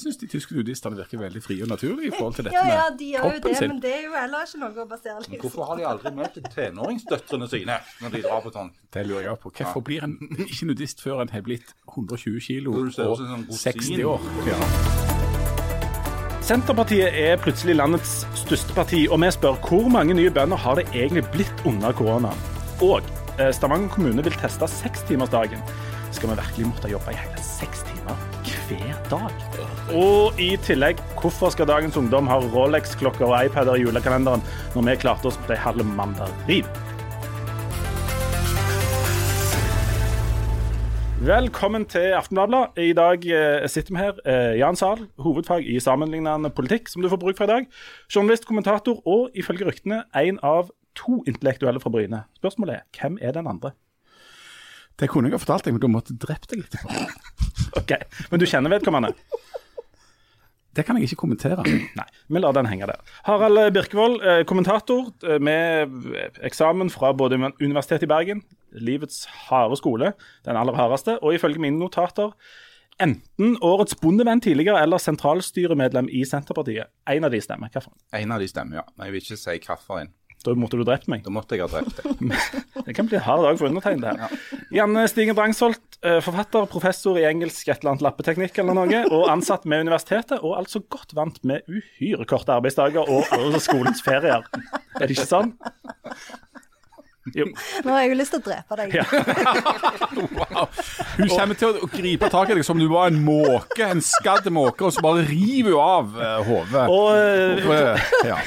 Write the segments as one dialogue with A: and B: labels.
A: Jeg syns de tyske nudistene virker veldig frie og naturlige i forhold til dette
B: Ja, ja,
A: med
B: de gjør jo
A: kroppen
B: det,
A: sin.
B: men det er jo heller ikke noe å basere livet
C: Hvorfor har de aldri møtt tenåringsdøtrene sine når de drar på sånn?
A: Det lurer jeg på. Hvorfor blir en ikke nudist før en har blitt 120 kilo og
C: en rosin.
A: 60 år? Ja.
D: Senterpartiet er plutselig landets største parti, og vi spør hvor mange nye bønder har det egentlig blitt under korona? Og eh, Stavanger kommune vil teste sekstimersdagen. Skal vi virkelig måtte jobbe i hele seks timer hver dag? Og i tillegg, hvorfor skal dagens ungdom ha Rolex-klokker og iPader i julekalenderen når vi klarte oss på ei halv mandarin? Velkommen til Aftenbladet. I dag eh, sitter vi her. Eh, Jan Sahl, hovedfag i sammenlignende politikk, som du får bruk for i dag. Journalist, kommentator og ifølge ryktene en av to intellektuelle fra Bryne. Spørsmålet er hvem er den andre?
A: Det kunne jeg ha fortalt deg, men du måtte drept deg litt.
D: Ok, Men du kjenner vedkommende?
A: Det kan jeg ikke kommentere.
D: Nei, vi lar den henge der. Harald Birkevold, eh, kommentator eh, med eksamen fra både Universitetet i Bergen, livets harde skole, den aller hardeste, og ifølge mine notater enten årets bondevenn tidligere eller sentralstyremedlem i Senterpartiet. En av de stemmer. Hvilken?
C: En av de stemmer, ja. Men jeg vil ikke si hvilken.
D: Da måtte du drept meg.
C: Da måtte jeg ha drept deg.
D: Det kan bli en hard dag for undertegnede her. Janne Stigen Drangsholt, eh, forfatter, professor i engelsk et eller annet lappeteknikk eller noe, og ansatt med universitetet, og altså godt vant med uhyre korte arbeidsdager og alle skolens ferier. Er det ikke sånn? Jo.
B: Nå har jeg jo lyst til å drepe deg.
D: Ja.
A: Hun kommer til å gripe tak i deg som du var en måke, en skadd måke, og så bare river hun av uh, hodet.
D: Og eh,
A: ja.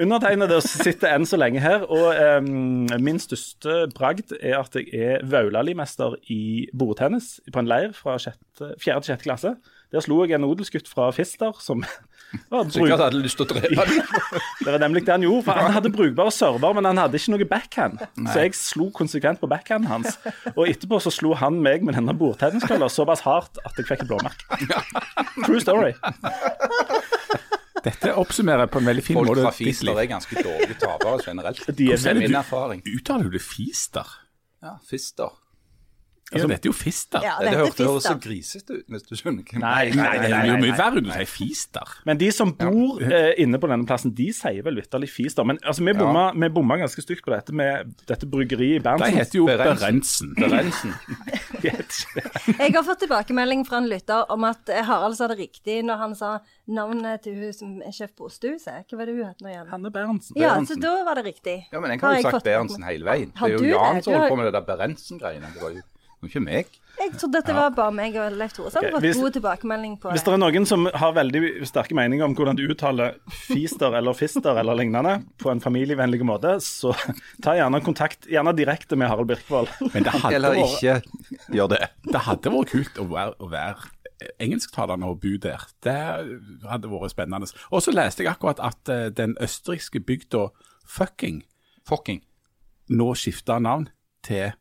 D: Undertegnede sitter enn så lenge her, og um, min største bragd er at jeg er Vaulali-mester i bordtennis på en leir fra sjette, fjerde til 6. klasse. Der slo jeg en odelsgutt fra Fister som var
C: Sikkert hadde lyst til å drepe deg.
D: Det var nemlig det han gjorde. For han hadde brukbare server, men han hadde ikke noe backhand. Så jeg slo konsekvent på backhanden hans. Og etterpå så slo han meg med denne bordtenniskølla såpass hardt at jeg fikk et blåmerke. True story.
A: Dette oppsummerer på en veldig fin
C: Folk
A: måte
C: fra Fister er ganske dårlige tapere generelt.
D: De er
C: er min erfaring.
A: Uttaler du det fister?
C: Ja, Fister.
A: Altså, dette er jo fister.
B: Ja,
C: Det, hørtes høres så grisete ut, hvis du skjønner hva
D: Nei,
A: Nei, det er jo mye verre når du sier fister.
D: Men de som bor eh, inne på denne plassen, de sier vel vitterlig Fister. Men altså, vi bomma, vi bomma ganske stygt på dette med dette bryggeriet i
A: De
D: Berntsen.
A: heter jo
C: Berentsen.
A: Berensen.
B: Jeg har fått tilbakemelding fra en lytter om at Harald sa det riktig når han sa navnet til hun som er sjef på Ostehuset. Hva var det hun het nå igjen?
D: Hanne Berntsen.
B: Ja, så da var det riktig.
C: Ja, men jeg
B: Har
C: har jo sagt
B: fått
C: Berentsen hele veien. Det er jo Jan som holder på med det der Berentsen-greiene. Det var ikke meg.
B: Jeg trodde at det var bare meg og Leif Tore Okay.
D: hvis-
B: god tilbakemelding på
D: Hvis
B: det.
D: det er noen som har veldig sterke meninger om hvordan du uttaler fister eller fister eller lignende på en familievennlig måte, så ta gjerne kontakt, gjerne direkte med Harald Birkvold.
A: Men det hadde,
C: Eller
A: vært,
C: ikke gjør det.
A: det hadde vært kult å være, å være engelsktalende og bo der. Det hadde vært spennende. Og så leste jeg akkurat at eh, den østerrikske bygda Fucking
C: Fucking.
A: nå skifta navn til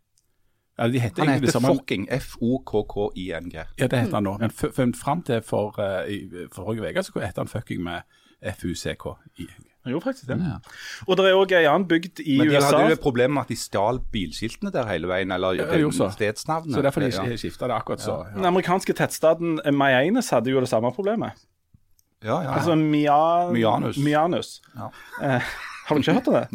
A: ja, de heter
C: Han
A: det
C: heter
A: samme-
C: Fucking. F-O-K-K-I-N-G.
A: Ja, det heter han nå. Men f- fram til for, uh, i, forrige uke så heter han fucking med F-U-C-K. i-
D: Han gjorde faktisk det. Og det er òg ei annen bygd i USA
C: Men de
D: USA.
C: hadde jo et problem med at de stjal bilskiltene der hele veien, eller
A: Ja, det så.
C: stedsnavnene.
A: Så derfor de
C: Ja.
A: skifta det akkurat så.
D: Den
A: Ja.
D: amerikanske tettstaden Mayanes hadde jo det samme problemet.
C: Ja, ja.
D: Altså Mia...
C: Mianus.
D: Mianus.
C: Ja.
D: Eh, har du ikke hørt om det?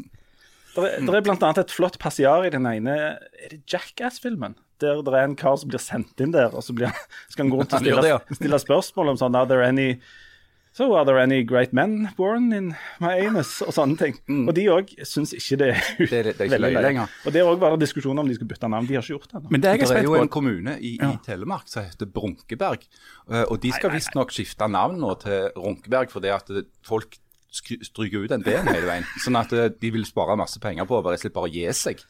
D: Det er, der er annet et flott passiar i den ene Er det Jackass-filmen? Der det er en kar som blir sendt inn der, og så blir, skal han gå rundt og stille,
C: det,
D: stille spørsmål om sånn Are there any So are there any great men born in my anus? Og sånne ting. Og de òg syns ikke det er,
C: Mm. Det er- det er ikke
D: veldig
C: løye lenger.
D: Og der òg var det diskusjon om de skulle bytte navn. De har ikke gjort det ennå.
A: Men det jeg er
C: Det er jo en kommune i, i Telemark som heter Brunkeberg. eh, Og de skal visstnok skifte navn nå til Runkeberg fordi at folk stryker ut en D-en hele veien. Sånn at eh, de vil spare masse penger på å bare slippe bare gi seg.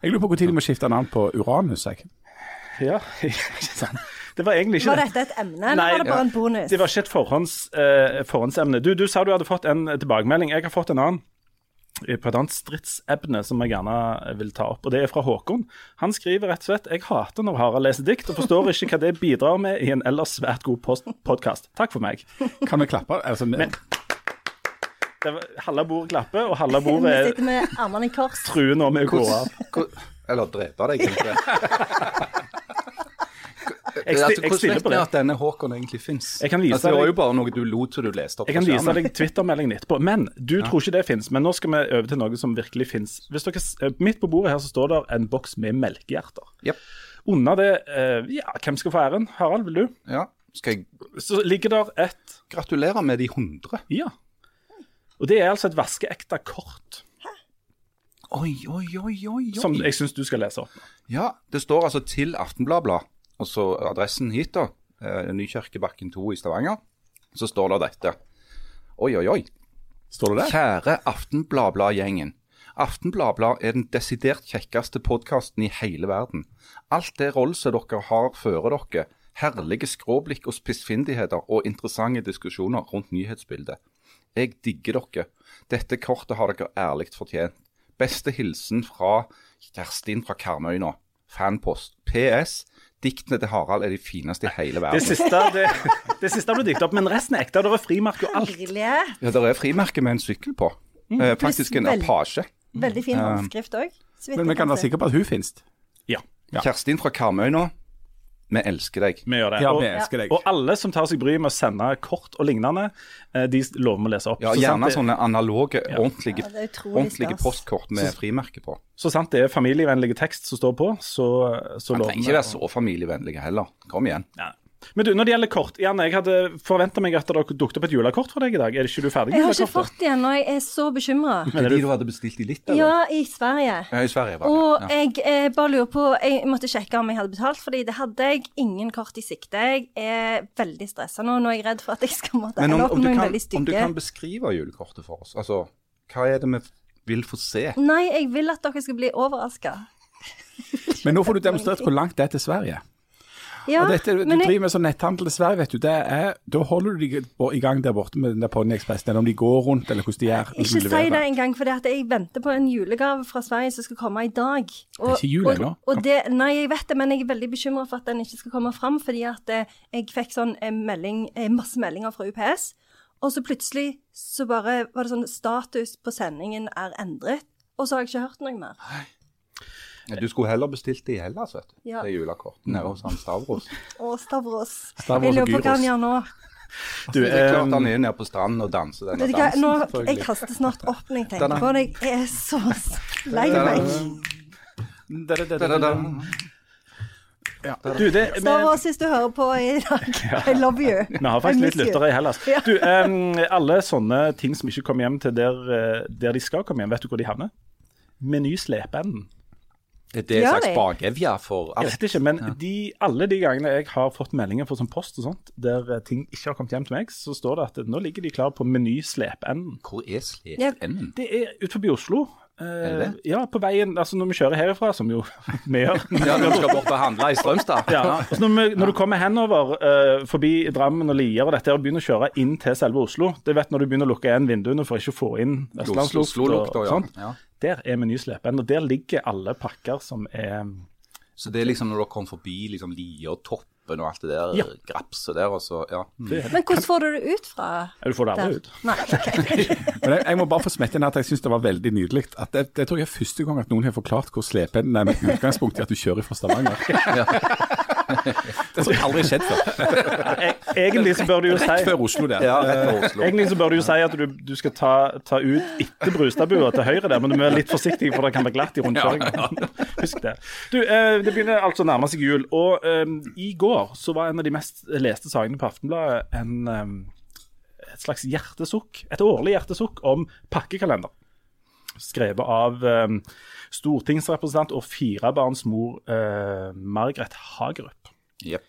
A: Jeg lurer på når de må skifte navn på Uranus. Jeg.
D: Ja, ikke sant. Det var egentlig ikke
B: Var dette et emne, eller
D: Nei,
B: var det bare
D: ja.
B: en bonus?
D: Det var ikke et forhånds, eh, forhåndsemne. Du, du sa du hadde fått en tilbakemelding. Jeg har fått en annen eh, på et annet stridsemne som jeg gjerne vil ta opp, og det er fra Håkon. Han skriver rett og slett Jeg hater når Harald leser dikt, og forstår ikke hva det bidrar med i en ellers svært god podkast. Takk for meg.
A: Kan vi klappe? Altså,
D: Men- Det halve bordet klapper, og halve
B: Vi
D: bordet er
B: sitter med armene i kors.
D: truer nå med å gå av.
C: Eller drepe deg, egentlig.
D: Jeg, sti,
C: Altså,
D: jeg stiller på det.
C: at denne Håkon egentlig fins?
D: Jeg kan vise
C: altså, det var
D: deg-
C: jo bare noe du lot som du leste opp
D: Jeg kan vise deg Twitter-meldingen etterpå. Men du tror ikke det fins. Men nå skal vi over til noe som virkelig fins. Midt på bordet her så står det en boks med melkehjerter.
C: Yep.
D: Under det eh, Ja, hvem skal få æren? Harald, vil du?
C: Ja. Skal jeg
D: Så ligger der et
C: Gratulerer med de 100?
D: Ja. Og det er altså et vaskeekte kort
C: Oi, oi, oi, oi. oi.
D: som jeg syns du skal lese opp.
C: Ja, det står altså til Aftenbladblad, og så adressen hit, da. Eh, Nykirkebakken 2 i Stavanger. Så står det dette. Oi, oi, oi.
A: Står det der?
C: Kjære Aftenbladblad-gjengen. Aftenbladblad er den desidert kjekkeste podkasten i hele verden. Alt det rollset dere har føre dere, herlige skråblikk og spissfindigheter og interessante diskusjoner rundt nyhetsbildet. Jeg digger dere. Dette kortet har dere ærlig fortjent. Beste hilsen fra Kjerstin fra Karmøy nå. Fanpost. PS. Diktene til Harald er de fineste i hele
D: Det
C: verden.
D: siste, det, det siste ble diktet opp, men resten er ekte. Det er frimerke og alt.
C: Ja, Det er frimerke med en sykkel på. Eh, faktisk en Apache.
B: Veldig fin håndskrift òg.
A: Men vi kan være sikre på at hun finnes.
D: Ja,
A: Ja.
C: Kjerstin fra Karmøy nå. Vi elsker deg.
D: vi gjør det.
A: Ja,
D: og,
A: vi elsker deg.
D: og alle som tar seg bryet med å sende kort og lignende, eh, de lover vi å lese opp.
C: Ja,
D: så, sant
C: Gjerne
D: det,
C: sånne analoge, ordentlige,
B: Ja, er utrolig
C: ordentlige postkort med frimerke på.
D: så sant det er familievennlig tekst som står på, så, så
C: Man trenger ikke være så familievennlige heller. Kom igjen.
D: Ja. Men du, når det gjelder kort, Janne, jeg hadde forventa meg at det dukket opp et julekort for deg i dag. Er det ikke du ferdig
B: Jeg har ikke
D: julekortet?
B: fått det ennå, jeg er så bekymra.
C: Det de du hadde bestilt i litt, eller?
B: Ja, i Sverige.
C: Ja, I Sverige, var
B: Og
C: det. Ja.
B: jeg eh, bare lurer på Jeg måtte sjekke om jeg hadde betalt, fordi det hadde jeg ingen kort i sikte. Jeg er veldig stressa nå. Nå er jeg redd for at jeg skal måtte
C: Men om,
B: ende opp med
C: du
B: noen
C: kan,
B: veldig
C: om du kan beskrive julekortet for oss. Altså, hva er det vi vil få se?
B: Nei, jeg vil at dere skal bli overraska.
A: Men nå får du demonstrert hvor langt det er til Sverige.
B: Ja,
A: og dette, du
B: men jeg,
A: driver med sånn netthandel dessverre, vet du. Det er, da holder du dem i gang der borte med den der Pony Express, eller om de går rundt, eller hvordan de er.
B: ikke si det engang, for jeg venter på en julegave fra Sverige som skal komme i dag. Og,
A: ikke jul ennå.
B: det, nei, jeg vet det, men jeg er veldig bekymra for at den ikke skal komme fram, fordi at eh, jeg fikk sånn eh, melding, eh, masse meldinger fra UPS, og så plutselig så bare var det sånn status på sendingen er endret, og så har jeg ikke hørt noe mer.
C: Du skulle heller bestilt det i Hellas, vet du.
B: Ja.
C: Det julekortet nede hos han Stavros.
B: Å, Stavros.
A: Stavros
B: jeg lurer på hva han gjør nå.
D: Du,
C: Det er klart
D: eh,
C: han er nede på stranden og danser denne
B: du hva,
C: dansen.
B: nå, jeg kaster snart opp når jeg tenker på det. Jeg er så lei meg.
C: Da-da-da.
D: du, det, men...
B: Stavros, hvis du hører på i dag, I love you.
D: vi har faktisk litt lyttere i Hellas. Du, um, alle sånne ting som ikke kommer hjem til der, eh, der de skal komme hjem, vet du hvor de havner? Meny slepeenden.
C: Er det en slags bakevje for
D: Jeg vet ikke, men de, alle de gangene jeg har fått meldinger fra sånn post og sånt, der eh, ting ikke har kommet hjem til meg, så står det at nå ligger de klar på Meny slepeenden.
C: Hvor er slependen?
D: Det er utenfor Oslo. Eh,
C: Er det det?
D: Ja, på veien Altså når vi kjører herifra, som jo vi gjør.
C: Ja, når du skal bort og handle i Strømstad?
D: Ja, altså når, vi, når du kommer henover uh, forbi Drammen og Lier og dette, og begynner å kjøre inn til selve Oslo Det vet når du begynner å lukke igjen vinduene for ikke å få inn vestlandsluft og
C: ja.
D: sånt.
C: ja.
D: Der er menyslepen, og der ligger alle pakker som er
C: Så det er liksom når dere kommer forbi liksom Lier og Toppen og alt det der
D: Ja.
C: grapset der, og så ja. Mm.
B: Men hvordan får du det ut fra
D: Ja, Du får det aldri
B: der?
D: ut.
B: Nei.
A: Men jeg, jeg må bare få smette inn at jeg syns det var veldig nydelig. At det, det tror jeg er første gang at noen har forklart hvor slepen er med utgangspunkt i at du kjører fra Stavanger. det har aldri skjedd før.
D: E- Egentlig så bør du jo si
A: Rett før Oslo der.
C: ja, Oslo.
D: Egentlig så bør du jo si at du, du skal ta, ta ut etter Brustadbua til høyre der, men du må være litt forsiktig, for det kan være glatt i rundkjøringen. Husk det. Du, eh, Det begynner altså å nærme seg jul, og um, i går så var en av de mest leste sakene på Aftenbladet en, eh, et slags hjertesukk, et årlig hjertesukk om pakkekalender. Skrevet av um, stortingsrepresentant og firebarnsmor uh, Margaret Hagerup. Yep.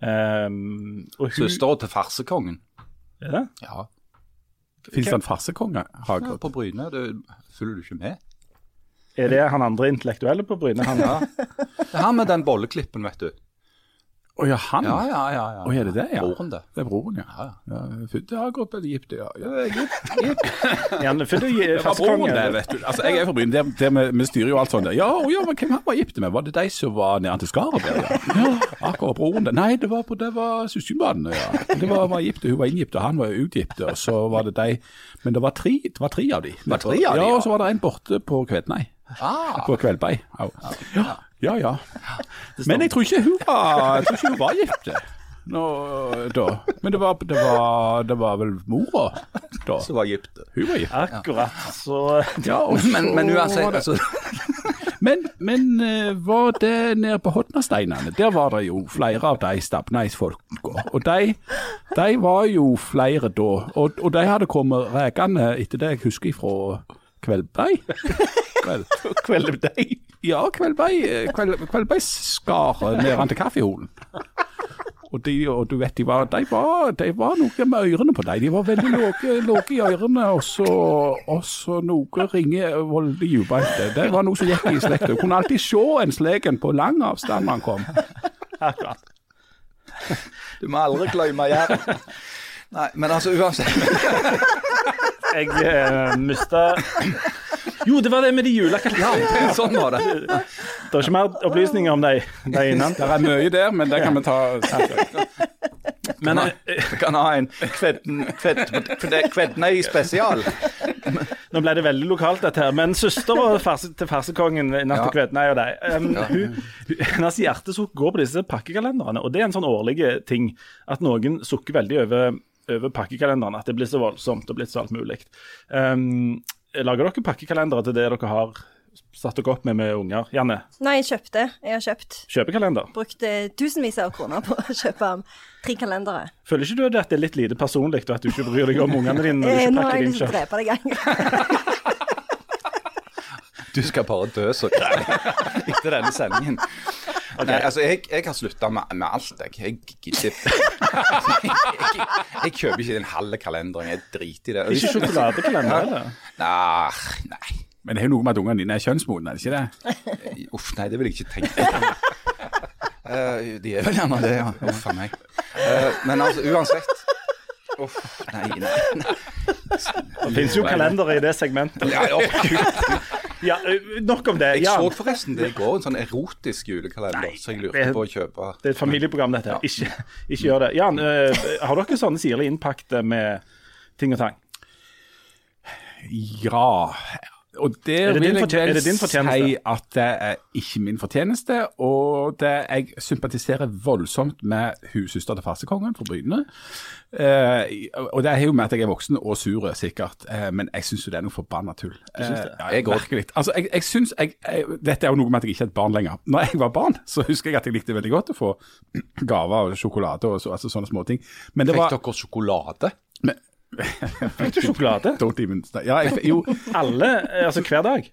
D: Um,
C: Søstera til farsekongen.
D: Er det?
C: Ja.
A: Fins det en farsekonge?
C: ja på Bryne. Det følger du ikke med?
D: Er det han andre intellektuelle på Bryne? Han,
C: Ja. Det er han med den bolleklippen, vet du.
A: Å ja, han?
C: Ja, ja, ja. ja.
A: Å, er det det, ja?
C: Broren, det.
A: Det er broren, ja.
C: Ja,
A: ja. Født i Hagerup eller Egypt, ja. ja
D: Egypt, Egypt. ja, men
A: Det var broren,
D: farsekonge.
A: det, vet du. Altså, jeg er fra der vi, styrer jo alt sånt. Ja, å, ja, men hvem han var gift med? Var det de som var nede til Skarup? Ja. ja, akkurat broren. der. Nei, det var, på- det var søskenbarnet, ja. Det var, var gift, hun var inngift, og han var utgift, og så var det de. Men det var tre, det var tre av de.
C: var tre av de,
A: ja.
C: ja.
A: og så var det en borte på Kvednei.
C: Ah,
A: På Kveldbei. Ja. Ja. Ja, ja. Men jeg tror ikke hun var, jeg tror ikke hun var gift Nå, da. Men det var, det, var, det var vel mora da.
C: som var gift.
A: Hun var gift.
D: Akkurat. Så
A: Ja, og
C: Men,
A: så
C: men
A: var
C: uansett,
A: det-
C: altså,
A: Men, men eh, var det nede på Hodnasteinene? Der var det jo flere av de Stabneis-folka. Og de, de var jo flere da. Og, og de hadde kommet rekende, etter det jeg husker fra Kveldberg. Vel,
D: Kveldberg.
A: ja, Kveldberg, kveld, Kveldbergskaret ned til kaffeholen. Og, de, og du vet, de var, de var, de var noe med ørene på dem. De var veldig lave, i ørene, og så, og så noe ringe voldelig dypt. Det var noe som gikk i slekta. Kunne alltid se en slegen på lang avstand når han kom.
D: Akkurat.
C: du må aldri glemme Jæren. Nei, men altså uansett.
D: Jeg uh, mista Jo, det var det med de julekalenderne.
C: Sånn var det.
D: Det er ikke mer opplysninger om de, de innan.
A: Det er mye der, men det kan vi ta
D: Men eh,
C: Vi kan ha en kvednei spesial.
D: Nå ble det veldig lokalt, dette her. Men søstera farse, til farsekongen Natt
C: til
D: og Kvednei og deg, um, hun, hennes hjertesukk går på disse pakkekalenderne. Og det er en sånn årlig ting at noen sukker veldig over, over pakkekalenderen. At det blir så voldsomt og blitt så alt mulig. Um, lager dere pakkekalendere til det dere har satt dere opp med med unger? Janne,
B: Nei, jeg kjøpte. Jeg har kjøpt.
D: kjøpekalender.
B: Brukte eh, tusenvis av kroner på å kjøpe tre kalendere.
D: Føler ikke du at det er litt lite personlig, og at du ikke bryr deg om ungene dine når du
B: Eh,
D: ikke
B: nå har jeg lyst til å drepe deg en gang.
C: Du skal bare dø så greit, etter denne sendingen. Nei, altså, jeg, jeg har slutta med, med alt, jeg. Jeg gidder ikke. jeg, jeg kjøper ikke den halve kalenderen, jeg driter i det.
D: Ikke sjokoladekalender heller?
C: Nei, nei.
A: Men det er jo noe med at ungene dine er kjønnsmodne, er det ikke det?
C: Uff, nei, det vil jeg ikke tenke på. Uh, de er vel gjerne det, ja. Uff a meg. Uh, men altså, uansett Uff, nei, nei. nei.
D: Det finnes jo kalendere i det segmentet.
C: Ja, ja, Gud.
D: Ja, nok om det.
C: Jeg
D: Jan,
C: så forresten det i går, en sånn erotisk julekalender, så jeg lurte på å kjøpe.
D: det er et familieprogram, dette. Ja. Ikke, ikke gjør det. Jan, ø, har dere sånne sirlig innpakte med ting og tang?
A: Ja. Og der
D: Er det
A: vil jeg vel si at det er ikke min fortjeneste. Og det, jeg sympatiserer voldsomt med hussøster til farsekongen fra Bryne. Eh, og det er jo med at jeg er voksen og sur, sikkert, eh, men jeg syns jo det er noe forbanna tull. Eh, ja,
C: Jeg også.
A: Altså, jeg, jeg synes, jeg, jeg, dette er jo noe med at jeg ikke er et barn lenger. Når jeg var barn, så husker jeg at jeg likte veldig godt å få gaver og sjokolade og så, altså sånne småting. Men det
C: Fikk dere sjokolade?
D: Fikk du sjokolade?
A: Don't even, ja, jeg, jo,
D: Alle, altså hver dag?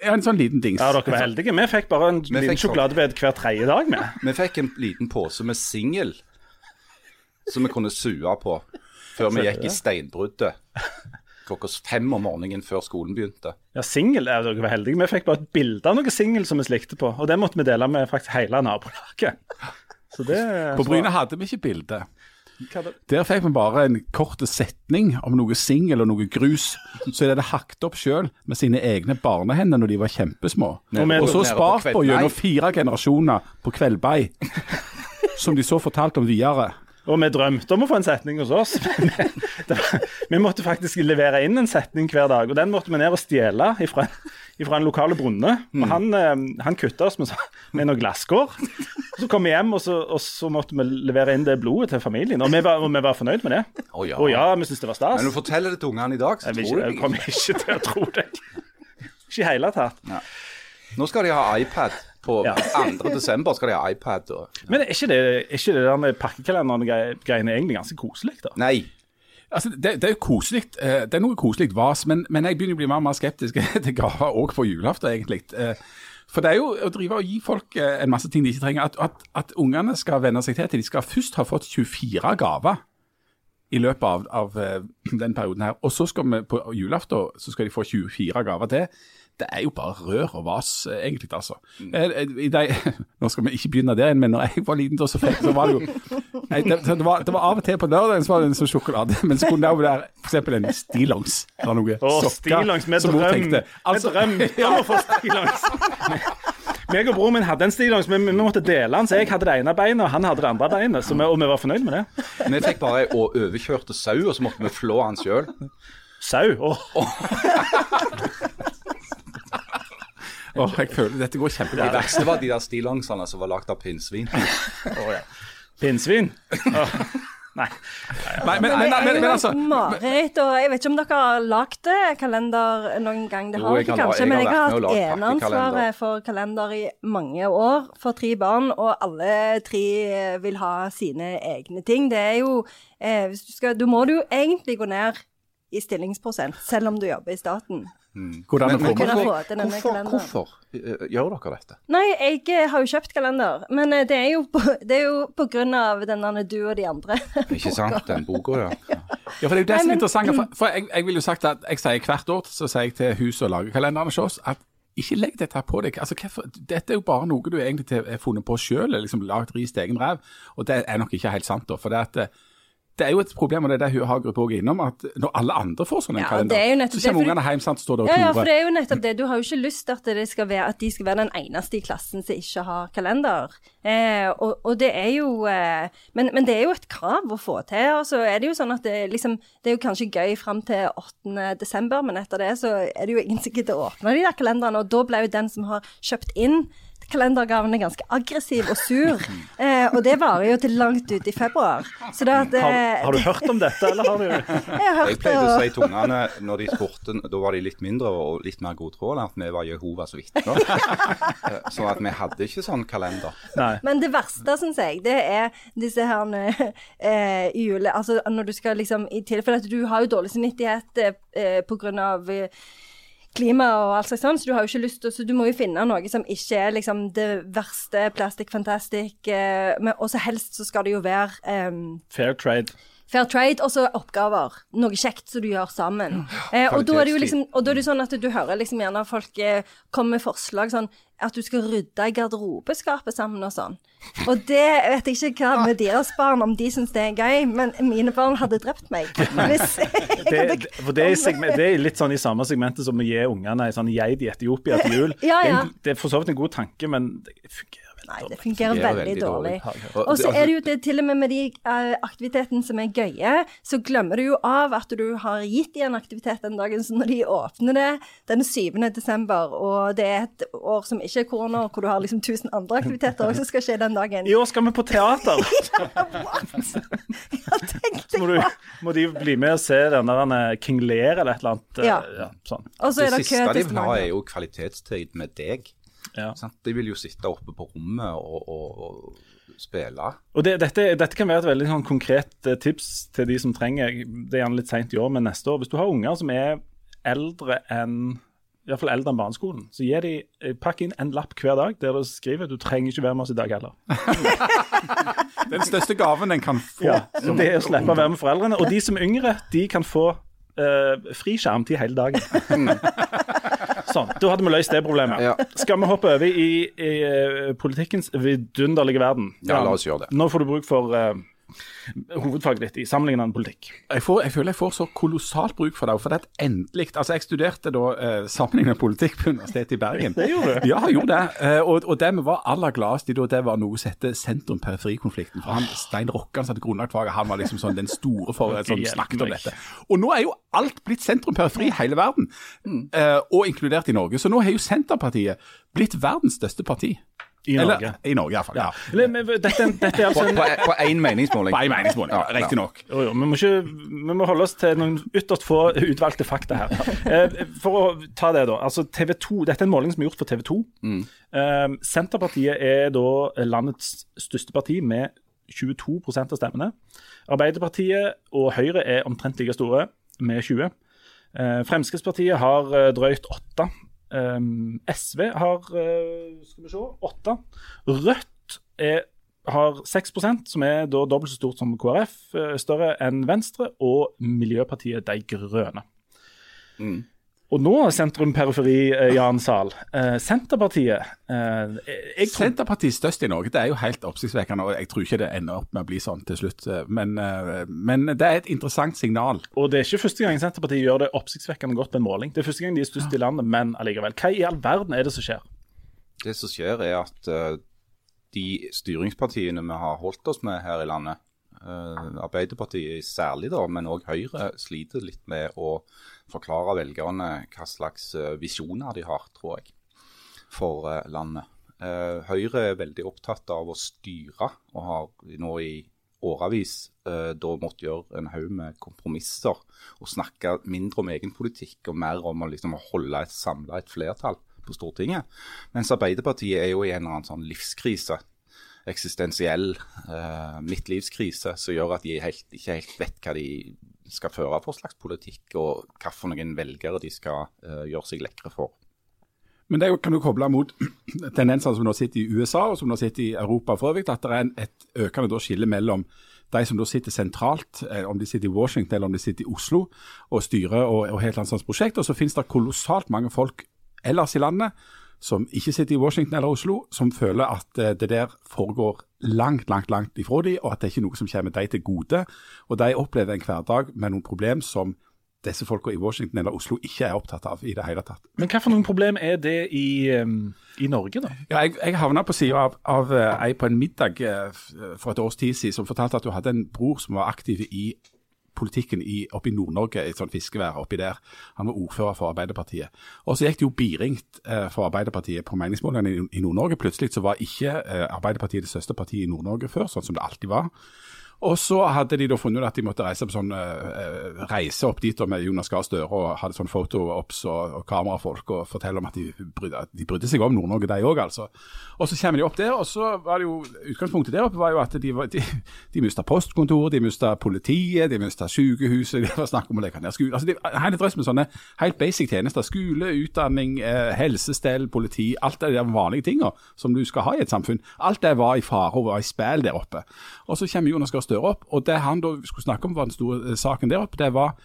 A: ja, en sånn liten dings.
D: Ja, dere var heldige. Vi fikk bare en liten
C: sånn.
D: sjokoladebed hver tredje dag med.
C: Vi fikk en liten pose med singel som vi kunne sue på før vi gikk i steinbruddet klokka fem om morgenen før skolen begynte.
D: Ja, singel er dere var heldige. Vi fikk bare et bilde av noe singel som vi slikte på, og det måtte vi dele med faktisk hele nabolaget. Så det
A: På Bryne hadde vi ikke bilde. Der fikk vi bare en kort setning om noe singel og noe grus. Så er det hakt opp sjøl med sine egne barnehender når de var kjempesmå. Og så spart på gjennom fire generasjoner på Kveldbei, Som de så fortalte om videre.
D: Og vi drømte om å få en setning hos oss. Men var, vi måtte faktisk levere inn en setning hver dag, og den måtte vi ned og stjele ifra, ifra en lokale bonde. Og han, eh, han kutta oss med, med noe glasskår. Så kom vi hjem, og så, og så måtte vi levere inn det blodet til familien. Og vi var, og vi var fornøyd med det.
C: Å ja.
D: Å ja, vi syntes det var stas.
C: Men når du forteller det til ungene i dag, så
D: Jeg,
C: tror
D: ikke, jeg kommer ikke til å tro det. Ikke i hele tatt.
C: Nå skal de ha iPad. På
D: Ja.
C: 2. desember skal de ha iPad. Og...
D: Men er ikke det, er ikke det der med pakkekalenderen-greiene egentlig ganske koselig, da?
C: Nei.
A: Altså, det, det er jo koselig. eh, Det er noe koselig vas, men, men jeg begynner å bli mer og mer skeptisk til gaver òg på julaften, egentlig. Eh, For det er jo å drive og gi folk eh, en masse ting de ikke trenger. At, at, at ungene skal venne seg til at de skal først ha fått 24 gaver i løpet av, av den perioden her. Og så skal vi på julaften så skal de få 24 gaver til. Det er jo bare rør og vas, egentlig, altså. Eh, eh, I de, nå skal vi ikke begynne der igjen, men når jeg var liten, så, fikk, så var det jo Nei, det, det, var, det var av og til på lørdagen så var det en sånn sjokolade, men så kunne det jo være eksempel en stillongs eller noe. Sokker,
D: stillongs med drøm.
A: tenkte. Altså,
D: med drøm om å få stillongs. Meg og broren min hadde en stillongs, men vi måtte dele den. Så jeg hadde det ene beinet, og han hadde det andre beinet. Så vi, og vi var fornøyd med det.
C: Vi fikk bare ei overkjørte sau, og så måtte vi flå han sjøl.
D: Sau. Åh.
A: Åh, jeg føler Dette går
C: Det
A: kjempebra.
C: verste var de der stillongsene som var lagd av pinnsvin.
D: Pinnsvin? Oh. Nei.
A: Nei, men, men, men, men, altså
B: Mareritt, og jeg vet ikke om dere har lagd kalender noen gang. Det har dere kanskje, men jeg har hatt eneansvaret for kalender i mange år for tre barn, og alle tre vil ha sine egne ting. Det er jo eh, hvis du skal, Da må du jo egentlig gå ned i stillingsprosent, selv om du jobber i staten.
A: Hvordan
C: Men, men hvorfor,
B: denne
C: hvorfor, hvorfor eh, gjør dere dette?
B: Nei, jeg eh, har jo kjøpt kalender, men eh, det er jo på, det er jo på grunn av denne du og de andre.
C: Ikke sant, den boka, ja.
A: Ja, for det er jo det som er interessant. For, for jeg, jeg vil jo sagt at jeg sier hvert år så sier jeg til huset og lagerkalenderne hos oss at ikke legg dette på deg. Altså, hvorfor- dette er jo bare noe du egentlig har funnet på sjøl, liksom lagd ris til egen ræv. Og det er nok ikke helt sant, da. For det, at, eh, det er jo et problem, og det er det hun har gruppa òg innom, at når alle andre får sånn en
B: Ja,
A: kalender,
B: er
A: så kommer ungene hjem, sant, står der og
B: Ja, ja, for det er jo nettopp det. Du har jo ikke lyst til at, det skal være, at de skal være den eneste i klassen som ikke har kalender. Eh, og, og det er jo eh, men, men det er jo et krav å få til. Og så er det jo sånn at det, liksom, det er jo kanskje gøy fram til 8. desember, men etter det så er det jo ingen som gidder å åpne de der kalenderne. Og da ble jo den som har kjøpt inn kalendergavene ganske aggressiv og sur. Eh, og det varer jo til langt ut i februar. Så det at
D: Har,
B: eh,
D: har du hørt om dette, eller har du
B: Jeg har
C: Jeg
B: hørt
C: pleide å si tungene ungene når de spurte, da var de litt mindre og litt mer godtroende, at vi var Jehovas vitner. Så at vi hadde ikke sånn kalender.
D: Nei.
B: Men det verste, syns jeg, det er disse her eh, jule... Altså når du skal liksom I tilfelle at du har jo dårlig samvittighet eh, på grunn av eh, klima og alt sånn, så du har jo ikke lyst til Så du må jo finne noe som ikke er liksom det verste plastic fantastic, eh, men også helst så skal det jo være eh,
D: Fair trade.
B: Fair trade, og så oppgaver. Noe kjekt som du gjør sammen. Eh, og da er det jo liksom, og da er det sånn at du hører liksom gjerne folk eh, komme med forslag sånn at du skal rydde i garderobeskapet sammen og sånn. Og det vet jeg ikke hva med deres barn, om de syns det er gøy, men mine barn hadde drept meg. Hvis
D: Det, for det, er segment, det er litt sånn i samme segmentet som å gi ungene ei sånn geit i Etiopia til jul.
B: Ja,
D: Det, er
B: ja.
D: en, det er for så vidt en god tanke, men det fungerer
B: Nei, det fungerer veldig,
C: veldig
B: dårlig.
C: dårlig.
B: Og så er det jo det, til og med med de eh, aktivitetene som er gøye, så glemmer du jo av at du har gitt de en aktivitet den dagen. Så når de åpner det den 7. desember, og det er et år som ikke er korona, hvor du har liksom 1000 andre aktiviteter òg som skal skje den dagen
D: I år skal vi på teater!
B: Ja, tenk
D: Så må,
B: deg
D: du, må de bli med og se den der eh, King Lear eller et eller annet. Ja.
B: Ja.
D: sånn.
B: Og så
C: Det
B: er det kø
C: siste de
B: til
C: vil ha, er jo kvalitetstid med deg.
D: Ja.
C: De vil jo sitte oppe på rommet og, og, og spille.
D: Og det, dette, dette kan være et veldig sånn, konkret eh, tips til de som trenger Det er gjerne litt seint i år, men neste år. Hvis du har unger som er eldre enn i hvert fall eldre enn barneskolen, så gir de, eh, pakk inn en lapp hver dag der du skriver du trenger ikke være med oss i dag heller.
A: Den største gaven en kan få.
D: Ja, Det er å slippe å være med foreldrene. Og de som er yngre, de kan få uh, fri skjermtid hele dagen. Sånn, Da hadde vi løst det problemet.
C: Ja.
D: Skal vi hoppe over i, i eh, politikkens vidunderlige verden?
C: Ja, la oss gjøre det.
D: Nå får du bruk for uh, hovedfaget ditt i sammenlignende politikk.
A: Jeg, får, jeg føler jeg får så kolossalt bruk for det. For det er endelig Altså, jeg studerte da eh, sammenlignende politikk på Universitetet i Bergen.
D: Det gjorde du?
A: Ja, jeg gjorde det. Eh, og, og det vi var aller gladest i da, det var noe som heter sentrum-periferi-konflikten. For han Stein Rokkan som hadde grunnlagt faget, han var liksom sånn den store for
D: Hjelp
A: snakket om dette. Og nå er jo alt blitt sentrum-periferi i hele verden, eh, og inkludert i Norge. Så nå har jo Senterpartiet blitt verdens største parti.
D: I Norge.
A: Eller, I Norge, iallfall. Ja.
D: Eller, men Dette, dette altså en
C: på, én meningsmåling.
A: På en meningsmåling, ja, riktignok.
D: Jo, vi, må ikke, vi må holde oss til noen ytterst få utvalgte fakta her. Eh, for å ta det, da. altså TV 2, Dette er en måling som er gjort for TV 2. Eh, Senterpartiet er da landets største parti med 22% av stemmene. Arbeiderpartiet og Høyre er omtrent like store, med 20. Eh, Fremskrittspartiet har drøyt 8. Um, SV har uh, skal vi se, 8. Rødt er, har 6% som er da dobbelt så stort som KrF, eh, større enn Venstre, og Miljøpartiet De Grønne. Og nå sentrum-periferi, eh, Jan Sahl. Eh, Senterpartiet eh, jeg tror,
A: Senterpartiet størst i Norge, det er jo helt oppsiktsvekkende. og Jeg tror ikke det ender opp med å bli sånn til slutt. Men, eh, men det er et interessant signal.
D: Og det er ikke første gang Senterpartiet gjør det oppsiktsvekkende godt med en måling. Det er første gang de er størst i landet, men allikevel. Hva i all verden er det som skjer?
C: Det som skjer, er at de styringspartiene vi har holdt oss med her i landet, Arbeiderpartiet særlig, da, men òg Høyre, sliter litt med å forklare velgerne hva slags eh, visjoner de har, tror jeg. for eh, landet. Eh, Høyre er veldig opptatt av å styre, og har nå i årevis eh, da måtte gjøre en haug med kompromisser og snakke mindre om egen politikk og mer om å liksom holde et samla flertall på Stortinget. Mens Arbeiderpartiet er jo i en eller annen sånn livskrise. Eksistensiell uh, midtlivskrise som gjør at de helt, ikke helt vet hva de skal føre for slags politikk, og hvilke velgere de skal uh, gjøre seg lekre for.
A: Men det kan du koble mot tendensene som nå sitter i USA og som nå sitter i Europa for øvrig, at det er et økende skille mellom de som da sitter sentralt, eh, om de sitter i Washington eller om de sitter i Oslo og styrer og, og helt annet prosjekt. Og så finnes det kolossalt mange folk ellers i landet som ikke sitter i Washington eller Oslo, som føler at eh, det der foregår langt, langt langt ifra dem, og at det er ikke noe som kommer dem til gode. Og de opplever en hverdag med noen problem som disse folka i Washington eller Oslo ikke er opptatt av i det hele tatt.
D: Men hva for noen problem er det i, um, i Norge, da?
A: Ja, jeg, jeg havna på sida av, av uh, ei på en middag uh, for et års tid siden som fortalte at du hadde en bror som var aktiv i politikken i, oppe i Nord-Norge, et sånt fiskevær oppi der. Han var ordfører for Arbeiderpartiet. Og så gikk det jo biringt eh, for Arbeiderpartiet på meningsmålingene i, i Nord-Norge. Plutselig så var ikke Arbeiderpartiet det største partiet i Nord-Norge før, sånn som det alltid var. Og så hadde de da funnet at de måtte reise sånn uh, reise opp dit med Jonas Gahr Støre og hadde sånn fotoops og, og kamerafolk og fortelle om at de, brydde, de brydde seg om Nord-Norge, de òg, altså. Og så kommer de opp der, og så var det jo Utgangspunktet der oppe var jo at de, de, de mista postkontoret, de mista politiet, de mista sykehuset, de var snakk om å legge ned skole. Altså, de, hele drøss med sånne helt basic tjenester. Skole, utdanning, eh, helsestell, politi. Alt det der vanlige tinga som du skal ha i et samfunn. Alt det var i fare og var i spill der oppe. Og så kommer Jonas Gahr Støre opp. Og det han da skulle snakke om, var den store eh, saken der oppe, det var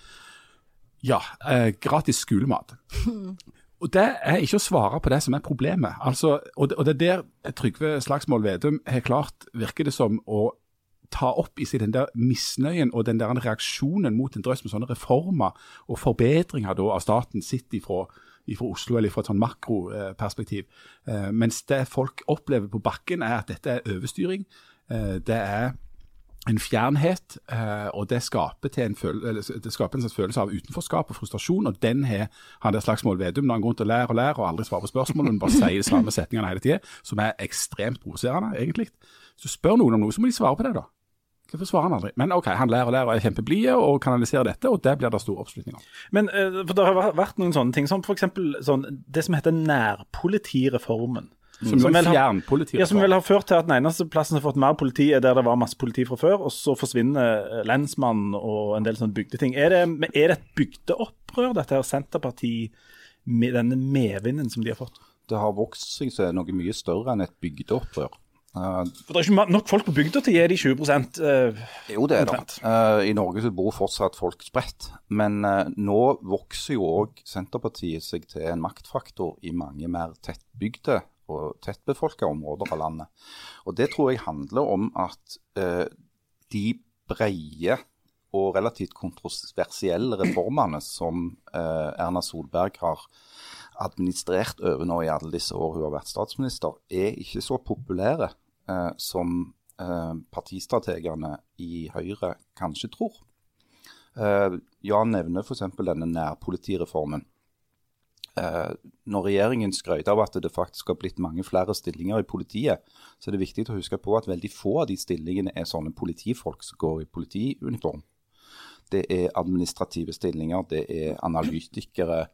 A: ja, eh, gratis skolemat. Og Det er ikke å svare på det som er problemet. Altså, og, det, og det er der Trygve Slagsvold Vedum har klart, virker det som, å ta opp i seg den der misnøyen og den der reaksjonen mot en drøss med sånne reformer og forbedringer da av staten sitt ifra, ifra Oslo, eller fra et sånn makroperspektiv. Eh, mens det folk opplever på bakken, er at dette er overstyring. Eh, det er en fjernhet, eh, og det skaper, en, det skaper en slags følelse av utenforskap og frustrasjon. og Den har han der Slagsmål Vedum når han går rundt og lærer og lærer og aldri svarer på spørsmål, men bare sier de samme setningene hele tida, som er ekstremt provoserende, egentlig. Hvis du spør noen om noe, så må de svare på det, da. Hvorfor svarer han aldri? Men OK, han lærer og lærer og er kjempeblid og kanaliserer dette, og det blir det stor oppslutning om.
D: Men uh, for det har vært noen sånne ting, som f.eks. Sånn, det som heter nærpolitireformen.
A: Som, som, vel har,
D: ja, som vel har ført til at den eneste plassen som har fått mer politi, er der det var masse politi fra før, og så forsvinner eh, lensmannen og en del sånne bygdeting. Er det, er det et bygdeopprør, dette her Senterpartiet, med denne medvinden som de har fått?
C: Det har vokst seg til noe mye større enn et bygdeopprør.
D: Uh, For Det er ikke nok folk på bygda til å gi de 20 uh,
C: Jo, det er det. Uh, I Norge så bor fortsatt folk spredt. Men uh, nå vokser jo òg Senterpartiet seg til en maktfaktor i mange mer tettbygde og tettbefolka områder av landet. Og Det tror jeg handler om at eh, de breie og relativt kontroversielle reformene som eh, Erna Solberg har administrert over nå i alle disse år hun har vært statsminister, er ikke så populære eh, som eh, partistrategene i Høyre kanskje tror. Eh, Jan nevner f.eks. denne nærpolitireformen. Eh, når regjeringen skrøt av at det faktisk har blitt mange flere stillinger i politiet, så er det viktig å huske på at veldig få av de stillingene er sånne politifolk som går i politiuniform. Det er administrative stillinger, det er analytikere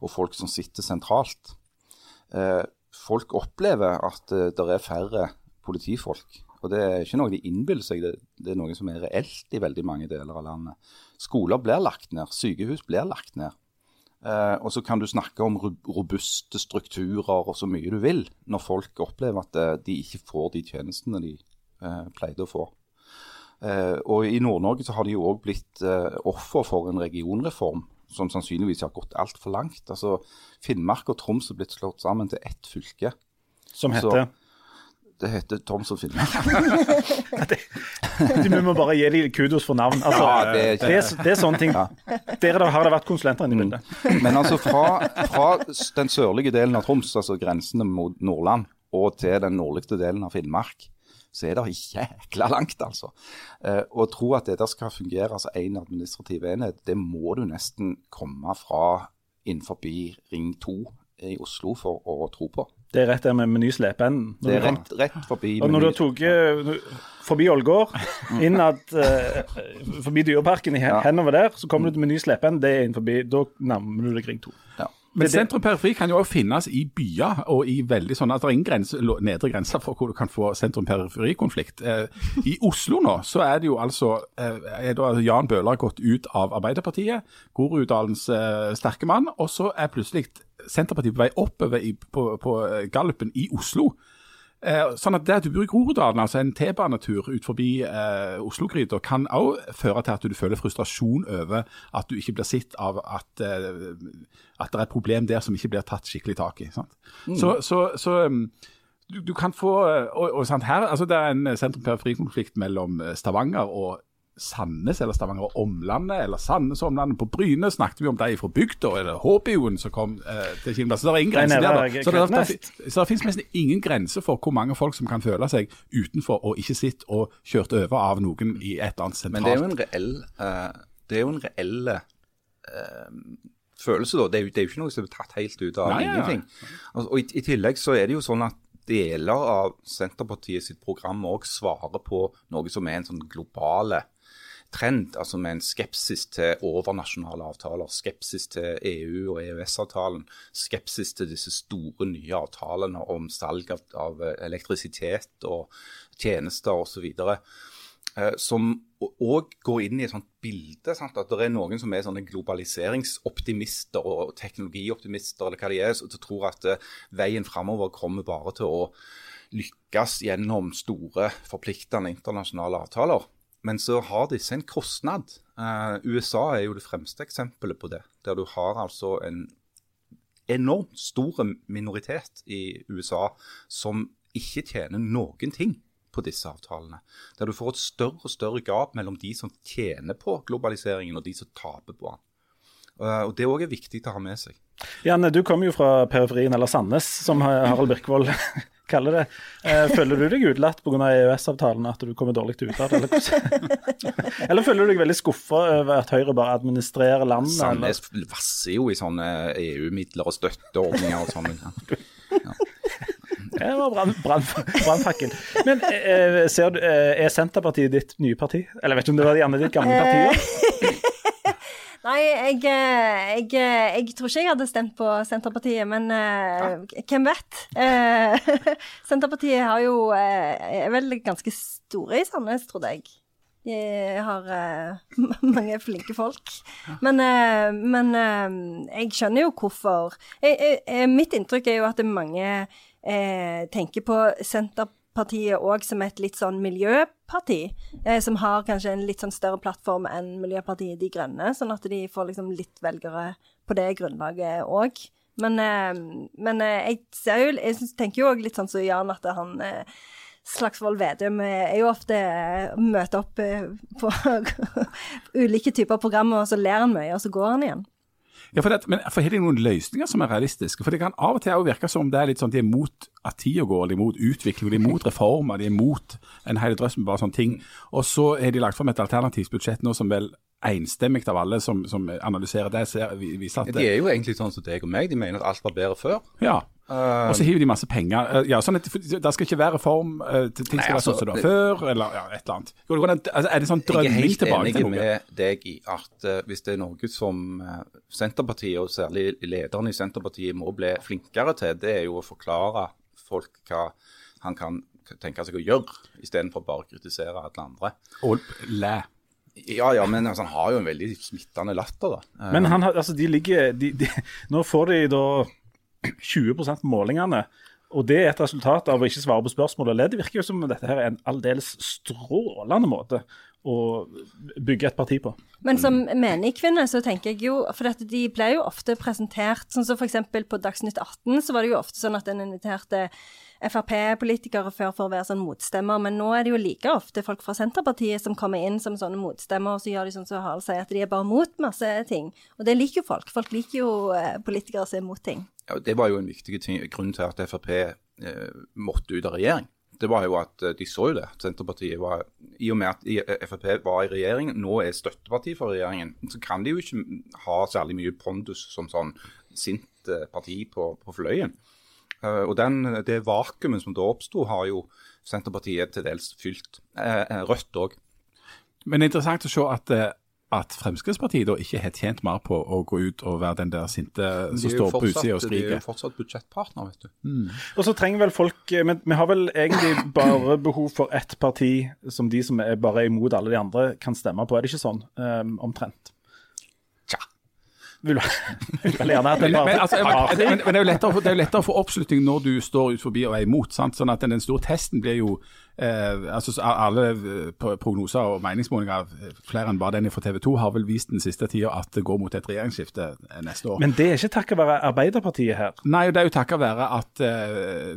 C: og folk som sitter sentralt. Eh, folk opplever at eh, det er færre politifolk. Og det er ikke noe de innbiller seg, det, det, er noe som er reelt i veldig mange deler av landet. Skoler blir lagt ned, sykehus blir lagt ned. Eh, og så kan du snakke om robuste strukturer og så mye du vil, når folk opplever at eh, de ikke får de tjenestene de eh, pleide å få. Eh, og I Nord-Norge så har de jo òg blitt offer for en regionreform som sannsynligvis har gått altfor langt. Altså Finnmark og Troms er blitt slått sammen til ett fylke.
D: Som heter? Så,
C: det heter Finnmark.
D: Vi må bare gi dem kudos for navn. Altså, ja, det, er det, er, det, er sånne ting. Ja. Der har det vært konsulenter inne i bildet.
C: Mm. Men altså fra, fra, den sørlige delen av Troms, altså grensene mot Nordland, og til den nordligste delen av Finnmark, så er det jækla langt, altså. Eh, å tro at dette skal fungere som altså én administrativ enhet, det må du nesten komme fra innenfor Ring 2 i Oslo for å tro på.
D: Det er rett der med Meny Slependen.
C: Det er rett, rett forbi.
D: Og når du har tatt forbi Ålgård, innad uh, forbi Dyreparken hen-
C: Ja.
D: henover der, så kommer du til Meny Slependen, det er inn forbi. Da nærmer du deg Ring 2.
C: Ja.
A: Men
D: Det- det-
A: sentrum periferi kan jo også finnes i byer, og i veldig sånn at det er ingen grense, nedre grenser for hvor du kan få sentrum-periferi-konflikt. Eh, I Oslo nå så er det jo altså eh, er da Jan Bøhler gått ut av Arbeiderpartiet, Groruddalens eh, sterke mann, og så er plutselig Senterpartiet på vei oppover i, på, på eh, gallupen i Oslo. Eh, sånn at det at du bor i Groruddalen, altså en T-banetur ut forbi eh, Oslo-gryta, kan også føre til at du føler frustrasjon over at du ikke blir sett av at, eh, at det er et problem der som ikke blir tatt skikkelig tak i. Sant? Så, så, så um, du, du kan få eh, og, og sant, her, altså Det er en sentrum-periferi-konflikt mellom eh, Stavanger og Sandnes, eller Stavanger og Omlandet, eller Sandnes og Omlandet. På Bryne snakket vi om de fra bygda, eller Håbioen som kom eh, til Kinberg. Så det er ingen grense der. da. Så det, det,
D: Kveitnes.
A: så det finnes nesten ingen grense for hvor mange folk som kan føle seg utenfor og ikke sitte og kjørt over av noen i et eller annet
C: Men det er jo
A: sentralt.
C: en reell uh, Det er jo en reell uh, følelse, da. Det er, jo, det er jo ikke noe som er tatt helt ut av
A: Nei, ingenting. ja.
C: Altså, og i, I tillegg så er det jo sånn at deler av Senterpartiet sitt program òg svarer på noe som er en sånn globale trend, altså med en skepsis til overnasjonale avtaler, skepsis til EU og EØS-avtalen, skepsis til disse store nye avtalene om salg av, av elektrisitet og tjenester osv. Eh, som òg går inn i et sånt bilde. Sant? At det er noen som er sånne globaliseringsoptimister og teknologioptimister, eller hva de er, som tror at eh, veien framover kommer bare til å lykkes gjennom store, forpliktende internasjonale avtaler. Men så har disse en kostnad. Eh, USA er jo det fremste eksempelet på det. Der du har altså en enormt stor minoritet i USA som ikke tjener noen ting på disse avtalene. Der du får et større og større gap mellom de som tjener på globaliseringen og de som taper på den. Eh, Og Det òg er viktig å ha med seg.
D: Janne, du kommer jo fra periferien, eller Sandnes, som Harald Birkvold kaller det. Eh, Føler du deg utelatt pga. EØS-avtalen, at du kommer dårlig ut av det? Eller, eller føler du deg veldig skuffa over at Høyre bare administrerer landet?
C: Sandnes vasser jo i sånne EU-midler og støtteordninger og sånn. Ja.
D: Det var brann- brann- brannfakkel. Men eh, ser du, eh, er Senterpartiet ditt nye parti? Eller vet du om det var gjerne ditt gamle parti? ja?
B: Nei, jeg, eh, jeg, eh, jeg tror ikke jeg hadde stemt på Senterpartiet, men ja. hvem vet? Eh, Senterpartiet har jo, eh, er vel ganske store i Sandnes, trodde jeg. De har eh, mange flinke folk. Men, eh, men eh, jeg skjønner jo hvorfor. Jeg, eh, mitt inntrykk er jo at mange eh, tenker på Senterpartiet òg som et litt sånn miljøparti, eh, som har kanskje en litt sånn større plattform enn Miljøpartiet De Grønne, sånn at de får liksom litt velgere på det grunnlaget òg. Men, eh, men eh, jeg jo Jeg tenker jo òg litt sånn som Jan, at han eh, Slagsvold Vedum er jo ofte eh, møter opp eh, på ulike typer programmer, og så ler han mye, og så går han igjen.
A: Ja, for det, men for har de noen løsninger som er realistiske? For det kan av og til virke som om det er litt sånn, de er mot at tida går, de er mot utvikling, de er mot reformer, de er mot en hel drøss med bare sånne ting. Og så har de lagt fram et alternativt budsjett nå som vel enstemmig av alle som, som analyserer det, ser, viser at
C: De er jo egentlig sånn som deg og meg. De mener at alt var bedre før.
A: Ja. Og så hiver de masse penger. Eh, Ja, sånn at Det skal ikke være reform, ting til ting
C: Nei,
A: skal være
C: altså,
A: sånn som det var før, eller ja, et eller annet. Er det sånn drømming tilbake til noe?
C: Jeg er helt enig med deg i at uh, hvis det er noe som uh, Senterpartiet, og særlig lederen i Senterpartiet, må bli flinkere til, det er jo å forklare folk hva han kan tenke seg å gjøre, istedenfor bare å kritisere alle andre.
A: Og læ.
C: Ja, ja, men altså, han har jo en veldig smittende latter, da. Eh,
D: Men han, har- altså, de ligger de, de, Nå får de da 20 på målingene. Og det er et resultat av å ikke svare på spørsmål. og Det virker jo som dette her er en aldeles strålende måte å bygge et parti på.
B: Men som menigkvinne så tenker jeg jo For dette, de ble jo ofte presentert Sånn som f.eks. på Dagsnytt 18 så var det jo ofte sånn at en inviterte Frp-politikere før for å være sånn motstemmer, men nå er det jo like ofte folk fra Senterpartiet som kommer inn som sånne motstemmer, og så gjør de sånn som Harald sier, at de er bare mot masse ting. Og det liker jo folk. Folk liker jo eh, politikere som er mot ting.
C: ja, det var jo en viktig ting, grunn til at Frp eh, måtte ut av regjering. Det var jo at eh, de så jo det. Senterpartiet var I og med at eh, Frp var i regjering, nå er støtteparti for regjeringen, så kan de jo ikke ha særlig mye pondus som sånn sint parti på, på fløyen. Eh, og den, det vakuumet som da oppsto, har jo Senterpartiet til dels fylt. Eh, eh, Rødt òg.
A: Men det er interessant å se at, at Fremskrittspartiet da ikke har tjent mer på å gå ut og være den der sinte som står på utsida og
C: De er jo fortsatt budsjettpartner, vet du.
D: Og så trenger vel folk Men vi har vel egentlig bare behov for ett parti som de som er bare imot alle de andre, kan stemme på. Er det ikke sånn? Um, omtrent. Det
A: Men, altså, men, det er jo lettere, å få- oppslutning når du står ut forbi og er imot. Sant? Sånn at den, den store testen blir jo eh, altså Alle eh, prognoser og meningsmålinger, eh, flere enn bare den fra TV 2, har vel vist den siste tida at det går mot et regjeringsskifte eh, neste år.
D: Men det er ikke takket være Arbeiderpartiet her.
A: Nei, det er jo takket være at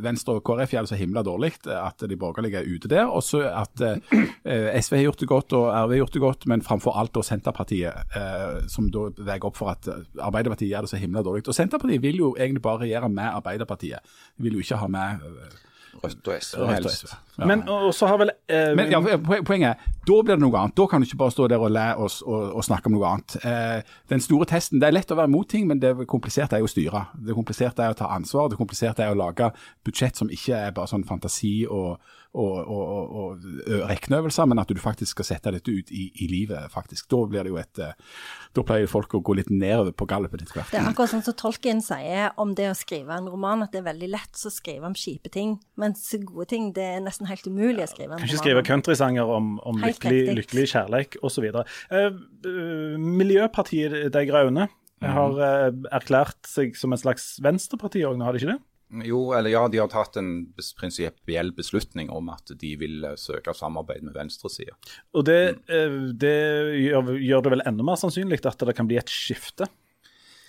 A: Venstre og KrF gjør det så himla dårlig at de borgerlige er ute der. Og så at eh, SV har gjort det godt og RV har gjort det godt, men framfor alt da Senterpartiet, eh, som da veier opp for at Arbeiderpartiet gjør det så himla dårlig. Og Senterpartiet vil jo egentlig bare regjere med Arbeiderpartiet. De vil jo ikke ha med
C: Rødt og SV
A: Rødt og. SV. Ja.
D: Men og og så har vel eh,
A: Men ja, Poenget er, da blir det noe annet. Da kan du ikke bare stå der og le og, og, og snakke om noe annet. Eh, den store testen, Det er lett å være mot ting, men det kompliserte er jo å styre. Det kompliserte er å ta ansvar. Det kompliserte er å lage budsjett som ikke er bare sånn fantasi og, og, og, og, og ø- regneøvelser, men at du faktisk skal sette dette ut i, i livet. faktisk. Da blir det jo et, eh, da pleier folk å gå litt nedover på gallupen etter hvert.
B: Det er akkurat sånn som Tolkien sier om det å skrive en roman, at det er veldig lett å skrive om kjipe ting, mens gode ting det er nesten helt umulig å skrive en
D: Kan ikke skrive countrysanger om, om lykkelig, lykkelig kjærleik osv. Uh, Miljøpartiet De Grønne har eh, erklært seg som en slags venstreparti òg nå, har de ikke det?
C: Jo, eller ja, de har tatt en prinsipiell beslutning om at de vil eh, søke samarbeid med venstresida.
D: Og det, mm. det gjør, gjør det vel enda mer sannsynlig at det kan bli et skifte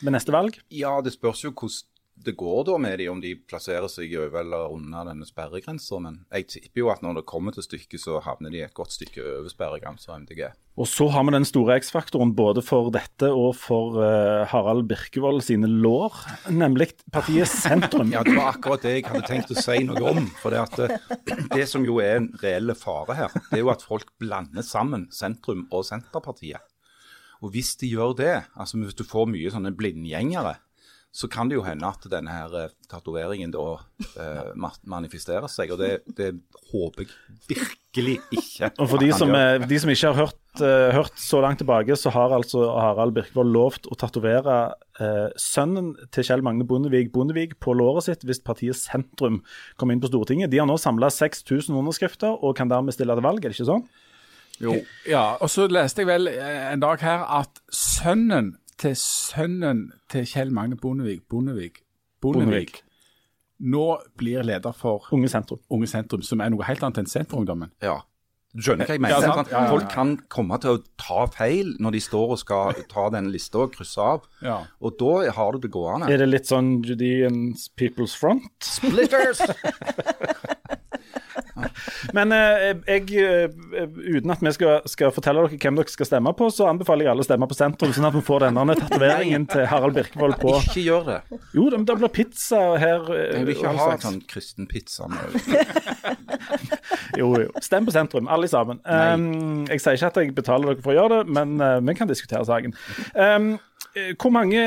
D: ved neste valg?
C: Ja, det spørs jo hvordan det går da med de, om de plasserer seg over eller under denne sperregrensa. Men jeg tipper jo at når det kommer til stykket, så havner de et godt stykke over sperregrensa MDG.
D: Og så har vi den store X-faktoren både for dette og for uh, Harald Birkevold sine lår, nemlig partiet Sentrum.
C: Ja, det var akkurat det jeg hadde tenkt å si noe om. For det, at det, det som jo er en reell fare her, det er jo at folk blander sammen sentrum og Senterpartiet. Og hvis de gjør det, altså hvis du får mye sånne blindgjengere, så kan det jo hende at denne her eh, tatoveringen da eh, manifesterer seg. Og det, det håper jeg virkelig ikke.
D: Og for de som, de som ikke har hørt, uh, hørt så langt tilbake, så har altså Harald Birkevold lovt å tatovere uh, sønnen til Kjell Magne Bondevik Bondevik på låret sitt hvis partiet Sentrum kommer inn på Stortinget. De har nå samla 6000 underskrifter og kan dermed stille til valg, er det ikke sånn?
C: Jo,
A: Ja, og så leste jeg vel en dag her at sønnen til sønnen til Kjell Magne Bondevik, Bondevik, Bondevik, nå blir leder for
D: Unge Sentrum.
A: Unge Sentrum, som er noe helt annet enn Senterungdommen.
C: ja. Du skjønner hva jeg mener?
A: Ja? Ja, ja, ja.
C: Folk kan komme til å ta feil når de står og skal ta den lista og krysse av.
A: Ja.
C: Og da har du det gående.
D: Er det litt sånn Judean People's Front?
C: Splitters!
D: Men eh, jeg, eh, uten at vi skal, skal fortelle dere hvem dere skal stemme på, så anbefaler jeg alle å stemme på Sentrum, sånn at vi får denne tatoveringen til Harald Birkevold på.
C: Ikke gjør det.
D: Jo, det, det blir pizza her. eh,
C: Jeg vil ikke ha sånn kristen pizza. med-
D: Jo, jo. Stem på sentrum, alle sammen. Um, jeg sier ikke at jeg betaler dere for å gjøre det, men uh, vi kan diskutere saken. Um, hvor mange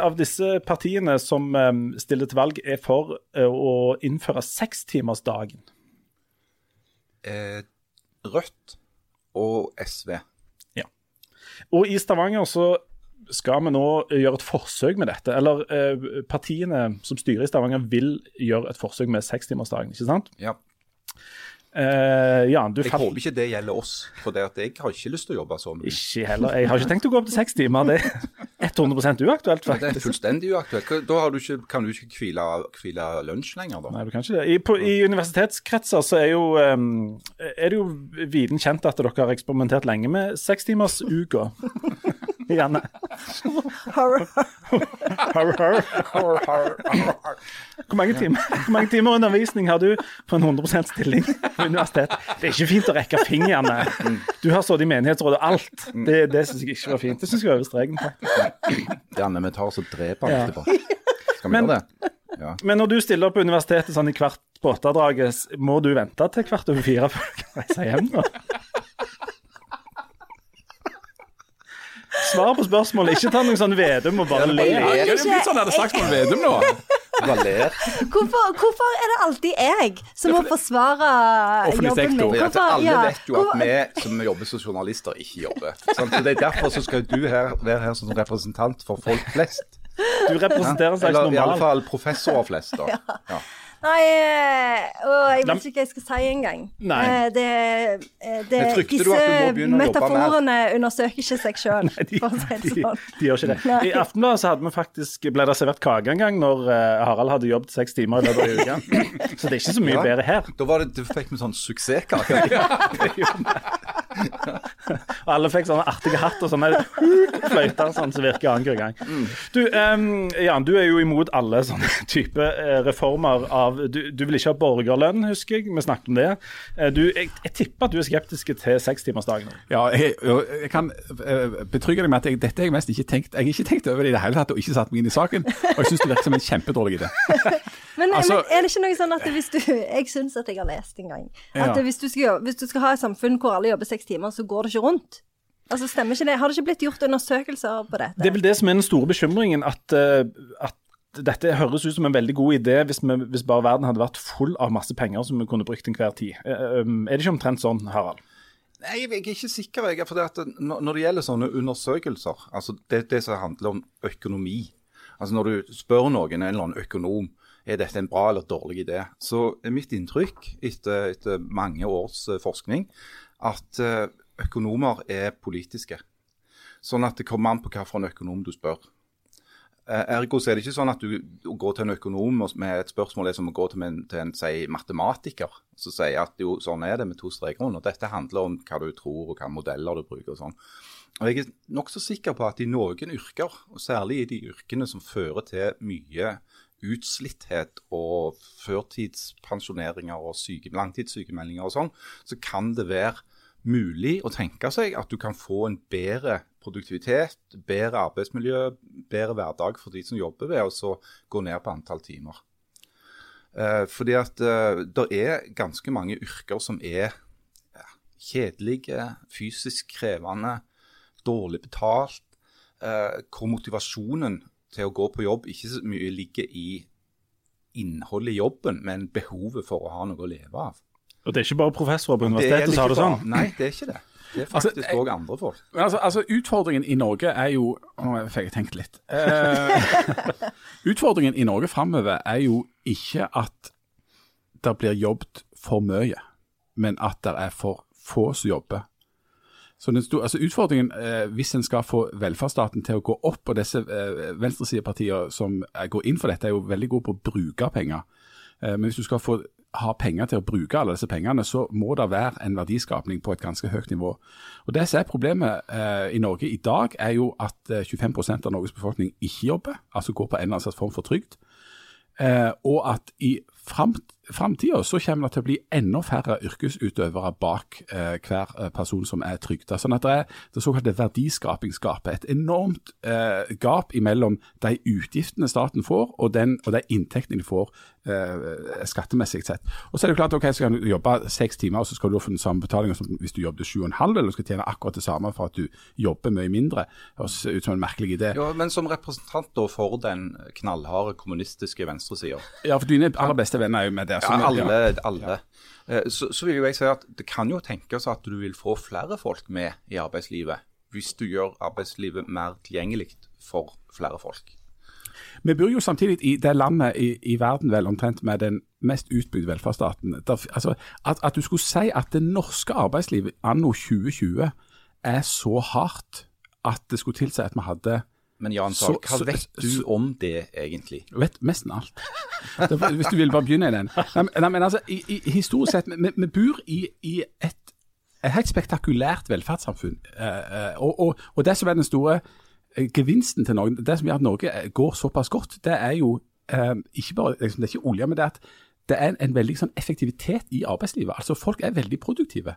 D: av disse partiene som um, stiller til valg, er for å innføre sekstimersdagen?
C: Eh, Rødt og SV. Ja.
D: Og i Stavanger så skal vi nå gjøre et forsøk med dette. Eller eh, partiene som styrer i Stavanger vil gjøre et forsøk med sekstimersdagen, ikke sant?
C: Ja.
D: Eh, ja, du
C: Jeg
D: fatt...
C: håper ikke det gjelder oss, for det at jeg har ikke lyst til å jobbe så mye.
D: ikke heller. Jeg har ikke tenkt å gå opp til seks timer. Det er 100 uaktuelt,
C: Det er fullstendig uaktuelt. Da har du ikke, kan du ikke hvile, hvile lunsj lenger, da.
D: Nei, du kan ikke det. I, på, I universitetskretser så er, jo, um, er det jo viden kjent at dere har eksperimentert lenge med sekstimersuka. Janne.
B: har,
D: Har, har. Hvor mange, timer, hvor mange timer undervisning har du på en 100% stilling på universitet? Det er ikke fint å rekke fingrene. Du har sittet i menighetsrådet og alt. Det, det syns jeg ikke var fint. Det syns jeg var over streken. faktisk.
C: Janne, vi tar oss og dreper han
D: Ja.
C: etterpå. Skal vi
D: Men-
C: gjøre det? Ja.
D: Men når du stiller opp på universitetet sånn i hvert på åtte-draget, må du vente til kvart over fire før du kan reise hjem? nå? Svar på spørsmålet. Ikke ta noe sånn Vedum og bare le.
A: Ja, det blir sånn hadde sagt om Vedum nå.
C: Jeg bare ler.
B: Hvorfor, hvorfor er det alltid jeg som må forsvare jobben
A: sektor.
B: Hvorfor,
C: Ja, alle vet jo at vi som jobber som journalister, ikke jobber. Så det er Derfor så skal du her, være her som representant for folk flest.
D: Du representerer en slags
C: Eller i alle fall professorer flest. da. Ja.
B: Nei, eh, å, jeg vet ikke hva jeg skal si engang. Eh, Det, eh, det,
C: du
B: disse metaforene undersøker ikke seg sjøl,
D: de,
B: for å si det
D: de,
B: sånn.
D: de gjør ikke det.
B: Nei.
D: I Aftenbladet så hadde vi faktisk, ble det servert kake en gang når Harald hadde jobbet seks timer i løpet av uka. Så det er ikke så mye
C: Ja.
D: bedre her.
C: Da var det, du fikk vi sånn suksesskake.
D: Og alle fikk sånne artige hatt og sånne fløyter sånn, som virker annenhver gang. Du, um, Jan, du er jo imot alle sånne type eh, reformer av du, du vil ikke ha borgerlønn, husker jeg. Vi snakket om det. Eh, du, jeg, jeg tipper at du er skeptisk til sekstimersdagen.
A: Ja, jeg, jeg kan eh, betrygge deg med at jeg, dette har jeg mest ikke tenkt Jeg har ikke tenkt over det i det hele tatt og ikke satt meg inn i saken. Og jeg syns det virker som en kjempedårlig idé.
B: Men,
A: Altså-
B: men er det ikke noe sånn at hvis du Jeg syns at jeg har lest en gang at
A: Ja.
B: hvis, du skal, hvis du skal ha et samfunn hvor alle jobber seks timer, så går det ikke rundt. Altså, Stemmer ikke det? Har det ikke blitt gjort undersøkelser på dette?
D: Det er vel det som er den store bekymringen, at, eh, at dette høres ut som en veldig god idé hvis, vi, hvis bare verden hadde vært full av masse penger som vi kunne brukt til enhver tid. Eh, um, Er det ikke omtrent sånn, Harald?
C: Nei, jeg er ikke sikker. Jeg, for det at når det gjelder sånne undersøkelser, altså det, det som handler om økonomi altså Når du spør noen, en eller annen økonom, er dette en bra eller dårlig idé, så er mitt inntrykk etter, etter mange års eh, forskning at eh, økonomer er politiske. Sånn at det kommer an på hvilken økonom du spør. Eh, Ergo så er det ikke sånn at du går til en økonom med et spørsmål er som å gå til en, til en si, matematiker som sier at jo, sånn er det med to streker under. Dette handler om hva du tror og hva modeller du bruker og sånn. Og Jeg er nokså sikker på at i noen yrker, og særlig i de yrkene som fører til mye utslitthet og førtidspensjoneringer og syke, langtidssykemeldinger og sånn, så kan det være mulig å tenke seg at du kan få en bedre produktivitet, bedre arbeidsmiljø, bedre hverdag for de som jobber ved å gå ned på antall timer. Eh, fordi at eh, det er ganske mange yrker som er ja, kjedelige, fysisk krevende, dårlig betalt, eh, hvor motivasjonen til å gå på jobb ikke så mye ligger i innholdet i jobben, men behovet for å ha noe å leve av.
D: Og det er ikke bare professorer på universitetet som har det sånn?
C: Nei, det er ikke det. Det er
A: Altså,
C: faktisk òg altså, andre folk.
A: Men altså, altså, utfordringen i Norge er jo Nå fikk jeg tenkt litt. Uh, utfordringen i Norge framover er jo ikke at det blir jobbet for mye, men at det er for få som jobber. Så den sto- altså Utfordringen, eh, hvis en skal få velferdsstaten til å gå opp, og disse eh, venstresidepartiene som går inn for dette, er jo veldig gode på å bruke penger. Eh, men hvis du skal få ha penger til å bruke alle disse pengene, så må det være en verdiskapning på et ganske høyt nivå. Og Det som er problemet eh, i Norge i dag, er jo at eh, 25% av Norges befolkning ikke jobber, altså går på en eller annen slags form for trygd. Eh, og at i fram, framtida så kommer det til å bli enda færre yrkesutøvere bak eh, hver eh, person som er trygda. Sånn at det er det såkalte verdiskapingsgapet. Et enormt eh, gap mellom de utgiftene staten får, og, den, og de inntektene de får eh, skattemessig sett. Og så er det klart, ok, så kan du jobbe seks timer, og så skal du få den samme betalinga som hvis du jobbet sju og en halv, eller du skal tjene akkurat det samme for at du jobber mye mindre. Det høres ut som en merkelig idé.
C: Ja, Men som representant da for den knallharde kommunistiske venstresida
A: Ja, for dine aller beste venner er jo med der.
C: Ja, alle. alle. Eh, Så, så vil jo jeg si at det kan jo tenkes at du vil få flere folk med i arbeidslivet hvis du gjør arbeidslivet mer tilgjengelig for flere folk.
A: Vi bor jo samtidig i det landet i, i verden vel omtrent med den mest utbygde velferdsstaten. Der, altså, at, at du skulle si at det norske arbeidslivet anno 2020 er så hardt at det skulle tilsi at vi hadde
C: Men Jan Sahl, hva
A: så-
C: vet du
A: så-
C: om det egentlig?
A: vet nesten alt. Hvis du vil bare begynne i den. Nei, men- nei, men altså, i, i, historisk sett, vi, vi bor i, i et, et helt spektakulært velferdssamfunn. Eh, eh, og, og, og det som er den store eh, gevinsten til Norge, det som gjør at Norge går såpass godt, det er jo ikke bare liksom, det er ikke olje, men det er at det er en, en veldig sånn, effektivitet i arbeidslivet. Altså Folk er veldig produktive.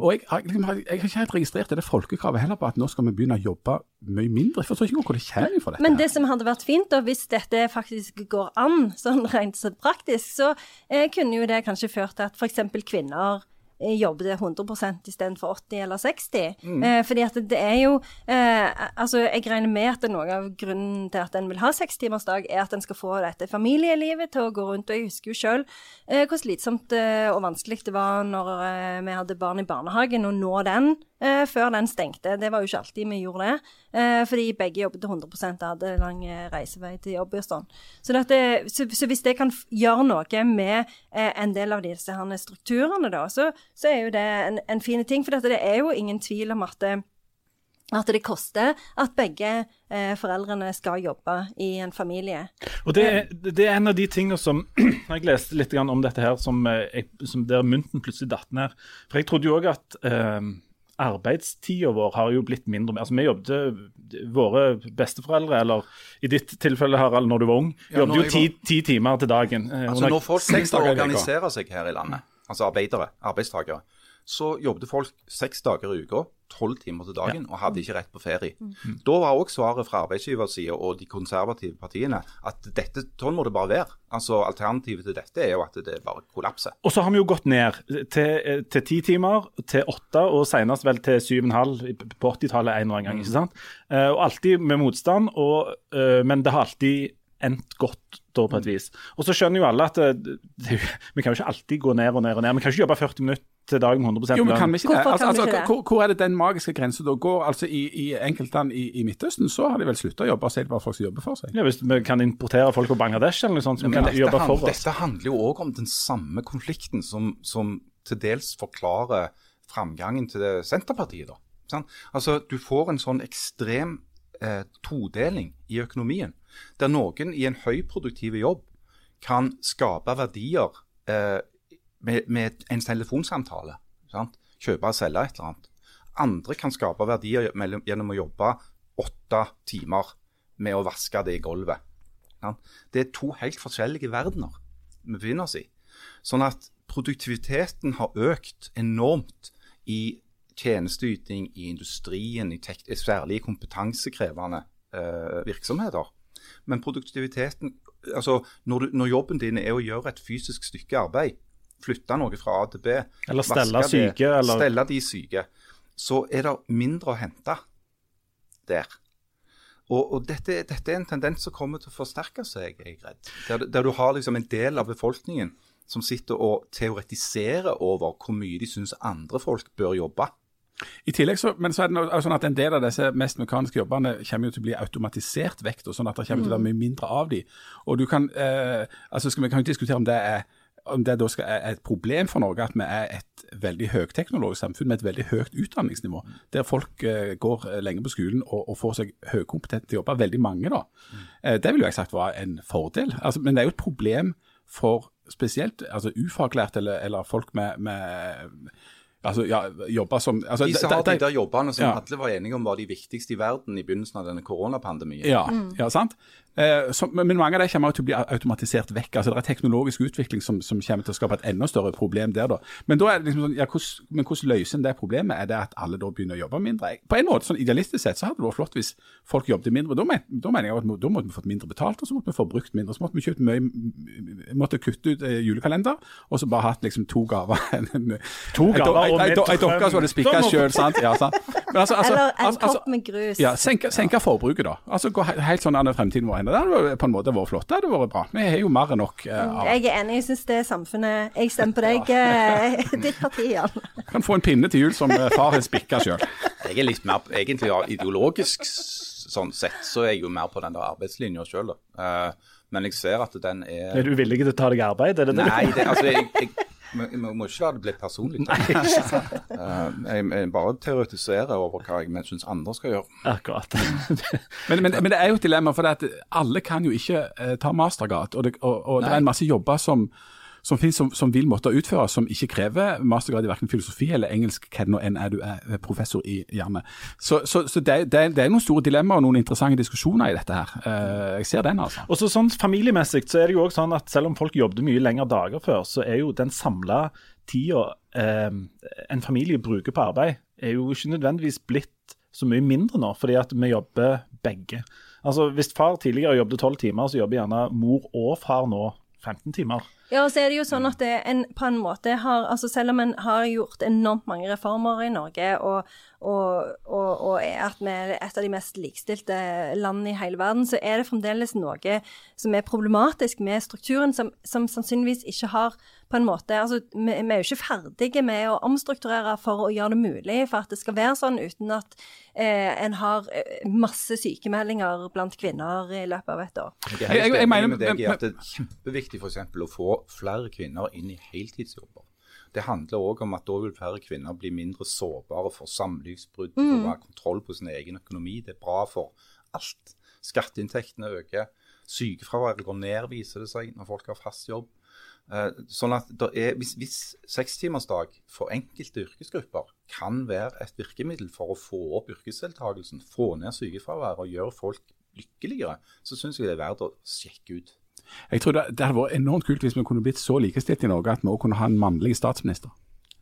A: Og jeg har, liksom, jeg har ikke helt registrert det folkekravet heller på at nå skal vi begynne å jobbe mye mindre. Jeg forstår ikke hvor det kommer fra dette.
B: Men
A: her.
B: det som hadde vært fint, da, hvis dette faktisk går an, sånn rent så praktisk, så eh, kunne jo det kanskje ført til at f.eks. kvinner eh, det 100 istedenfor 80 eller 60. Eh, fordi at det er jo eh, Altså, jeg regner med at noe av grunnen til at en vil ha sekstimersdag, er at en skal få dette familielivet til å gå rundt. Og jeg husker jo sjøl eh, hvor slitsomt eh, og vanskelig det var når eh, vi hadde barn i barnehagen, og nå den eh, før den stengte. Det var jo ikke alltid vi gjorde det, eh, fordi begge jobbet 100 og hadde lang eh, reisevei til jobb og sånn. Så, dette, så, så hvis det kan gjøre noe med eh, en del av disse her strukturene, da, så, så er jo det en, en fin ting. For dette, det er jo ingen tvil om at det, at det koster at begge eh, foreldrene skal jobbe i en familie.
D: Og det, er- det er en av de tingene som Jeg leste litt om dette her, som, eh, jeg, som der mynten plutselig datt ned. For jeg trodde jo òg at eh, arbeidstida vår har jo blitt mindre. Altså, Vi jobbet, Våre besteforeldre, eller i ditt tilfelle, Harald, når du var ung,
C: Ja,
D: jobbet jo ti, ti timer til dagen. Eh,
C: Altså Når folk begynner å organisere seg her i landet, altså arbeidere, arbeidstakere, så jobbet folk seks dager i uka, tolv timer til dagen, og hadde ikke rett på ferie. Da var også svaret fra arbeidsgiversida og de konservative partiene at dette, sånn må det bare være. Altså Alternativet til dette er jo at det bare kollapser.
D: Og så har vi jo gått ned til, eh, til ti timer, til åtte, og senest vel til syv og en halv på 80-tallet en eller annen gang. ikke sant? Eh, og alltid med motstand, og, eh, men det har alltid endt godt da på et vis. Og så skjønner jo alle at det, det, vi kan jo ikke alltid gå ned og ned og ned. Vi kan ikke jobbe 40 minutter til dagen med 100
A: Jo, men kan vi ikke det?
B: Altså,
A: Altså,
B: kan vi ikke det?
A: hvor, hvor er det den magiske grensen da går? Altså, I, i enkeltland i, i Midtøsten så har de vel slutta å jobbe, og så er det bare folk som jobber for seg.
D: Ja, hvis vi kan importere folk fra Bangladesh eller noe sånt som
C: Men
D: kan
C: dette,
D: jobbe for oss.
C: dette handler jo òg om den samme konflikten som, som til dels forklarer framgangen til Senterpartiet. da. Sant? Altså, Du får en sånn ekstrem eh, todeling i økonomien, der noen i en høyproduktiv jobb kan skape verdier eh, med, med en telefonsamtale. Sant? Kjøpe og selge et eller annet. Andre kan skape verdier gjennom å jobbe åtte timer med å vaske det i gulvet. Sant? Det er to helt forskjellige verdener vi befinner oss i. Sånn at produktiviteten har økt enormt i tjenesteyting, i industrien, i særlig kompetansekrevende eh, virksomheter. Men produktiviteten altså når, du, når jobben din er å gjøre et fysisk stykke arbeid, flytte noe fra A til B,
D: Eller stelle syke, eller-
C: stelle de syke, så er det mindre å hente der. Og, og dette, dette er en tendens som kommer til å forsterke seg, er redd. Der, der du har liksom en del av befolkningen som sitter og teoretiserer over hvor mye de syns andre folk bør jobbe.
A: I tillegg så, men så er det noe, sånn at En del av disse mest mekaniske jobbene kommer jo til å bli automatisert vekk, og sånn at det kommer til å være mye mindre av de. Og du kan, eh, altså skal Vi kan jo diskutere om det er om det da skal, er et problem for Norge at vi er et veldig høyteknologisk samfunn med et veldig høyt utdanningsnivå, der folk uh, går eh, lenge på skolen og, og får seg høykompetente jobber, veldig mange da. Eh, det vil jo jeg sagt var en fordel. Altså, men det er jo et problem for spesielt altså ufaglærte eller, eller folk med, med altså, ja, jobber som altså,
C: De som har
A: de-
C: de der jobbene som
A: Ja.
C: alle var enige om var de viktigste i verden i begynnelsen av denne koronapandemien.
A: Ja, ja sant? Eh, som, men mange av de kommer til å bli automatisert vekk. altså Det er teknologisk utvikling som, som kommer til å skape et enda større problem der. da. Men da er det liksom sånn, ja, hvordan, men hvordan løser en det problemet? Er det at alle da begynner å jobbe mindre? På en måte, sånn Idealistisk sett så hadde det vært flott hvis folk jobbet mindre. Da, men, da mener jeg at da måtte vi fått mindre betalt, og så måtte vi få brukt mindre. Så måtte vi kjøpt mye, måtte kutte ut eh, julekalender, og så bare hatt liksom to gaver.
D: To gaver og
A: Ei
D: med
A: dokke som hadde spikka sjøl, sant? Ja, sant? Men altså, altså,
B: Eller en
A: altså, altså,
B: kopp med grus.
A: ja, senke, senke forbruket, da. Altså Gå helt sånn an fremtiden vår. Det hadde på en måte vært flott. Det hadde vært bra. Vi har jo mer enn nok. eh, av
B: Jeg er enig, jeg syns det er samfunnet Jeg stemmer på deg. ja. Ditt parti, Jan.
A: Kan få en pinne til jul som eh, far har spikka sjøl.
C: Jeg er litt mer egentlig ja, ideologisk sånn sett, så er jeg jo mer på den der arbeidslinja sjøl, da. Uh, men jeg ser at den er
D: Er du villig til å ta deg arbeid? Er det det?
C: Nei, det, altså jeg, jeg, vi må ikke la det bli personlig. Eh, jeg, jeg bare teoretiserer over hva jeg syns andre skal gjøre.
D: Akkurat.
A: Men, men, men det er jo et dilemma, for det at alle kan jo ikke eh, ta mastergrad. Og det, og, og det er en masse jobber som, som finnes som, som vil måtte utføres, som ikke krever mastergrad i hverken filosofi eller engelsk, hva enn er du er professor i, gjerne. Så, så, så det, det, det er noen store dilemmaer og noen interessante diskusjoner i dette her. Eh, jeg ser den, altså.
D: Og så sånn Familiemessig så er det jo også sånn at selv om folk jobbet mye lengre dager før, så er jo den samla tida eh, en familie bruker på arbeid, er jo ikke nødvendigvis blitt så mye mindre nå, fordi at vi jobber begge. Altså Hvis far tidligere jobbet 12 timer, så jobber gjerne mor og far nå 15 timer.
B: Ja, og så er det jo sånn at det en på en måte har altså Selv om en har gjort enormt mange reformer i Norge, og, og, og, og er at vi er et av de mest likestilte landene i hele verden, så er det fremdeles noe som er problematisk med strukturen, som, som sannsynligvis ikke har på en måte Altså, vi, vi er jo ikke ferdige med å omstrukturere for å gjøre det mulig for at det skal være sånn, uten at eh, en har eh, masse sykemeldinger blant kvinner i løpet av et år.
C: Jeg
A: Jeg- jeg- jeg mener-
C: med deg at det er kjempeviktig for eksempel å få flere kvinner inn i heltidsjobber. Det handler òg om at da vil flere kvinner bli mindre sårbare for samlivsbrudd og ha kontroll på sin egen økonomi. Det er bra for alt. Skatteinntektene øker. Sykefraværet går ned, viser det seg, når folk har fast jobb. Eh, sånn at er, Hvis, hvis sekstimersdag for enkelte yrkesgrupper kan være et virkemiddel for å få opp yrkesdeltakelsen, få ned sykefraværet og gjøre folk lykkeligere, så syns jeg det er verdt å sjekke ut.
A: Jeg tror det, det hadde vært enormt kult hvis vi kunne blitt så likestilt i Norge at vi også kunne ha en mannlig statsminister.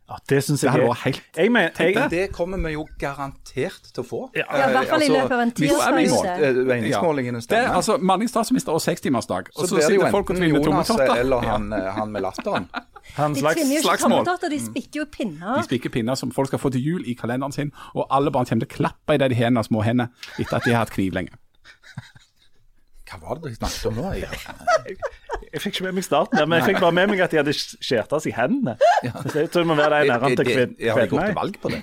D: Ja, det syns
A: Det
D: jeg
A: det helt
D: jeg mener,
A: Tenk
D: jeg,
C: Det kommer vi jo garantert til å få.
D: Ja.
B: Ja, i hvert fall i løpet av en tiårsperiode.
C: eh, Meningsmålingene
A: Det er altså mannlig statsminister og sekstimersdag. Og
C: så
A: så
C: det
A: sitter folk og tvinner tommeltotter.
C: eller han, eh, han med latteren.
D: han
B: De
D: slags
B: tvinner jo ikke tommeltotter, de spikker jo pinner.
A: De spikker pinner som folk skal få til jul i kalenderen sin, og alle barn kommer til å klappe i det de har av små hender etter at de har hatt kniv lenge.
C: Hva var det de snakket om nå? Jeg?
D: Jeg fikk ikke med meg starten, der, men jeg fikk bare med meg at de hadde skjærta seg i hendene. Så jeg tror det må være de nærmere til kvin-
C: Jeg har gått til valg på det.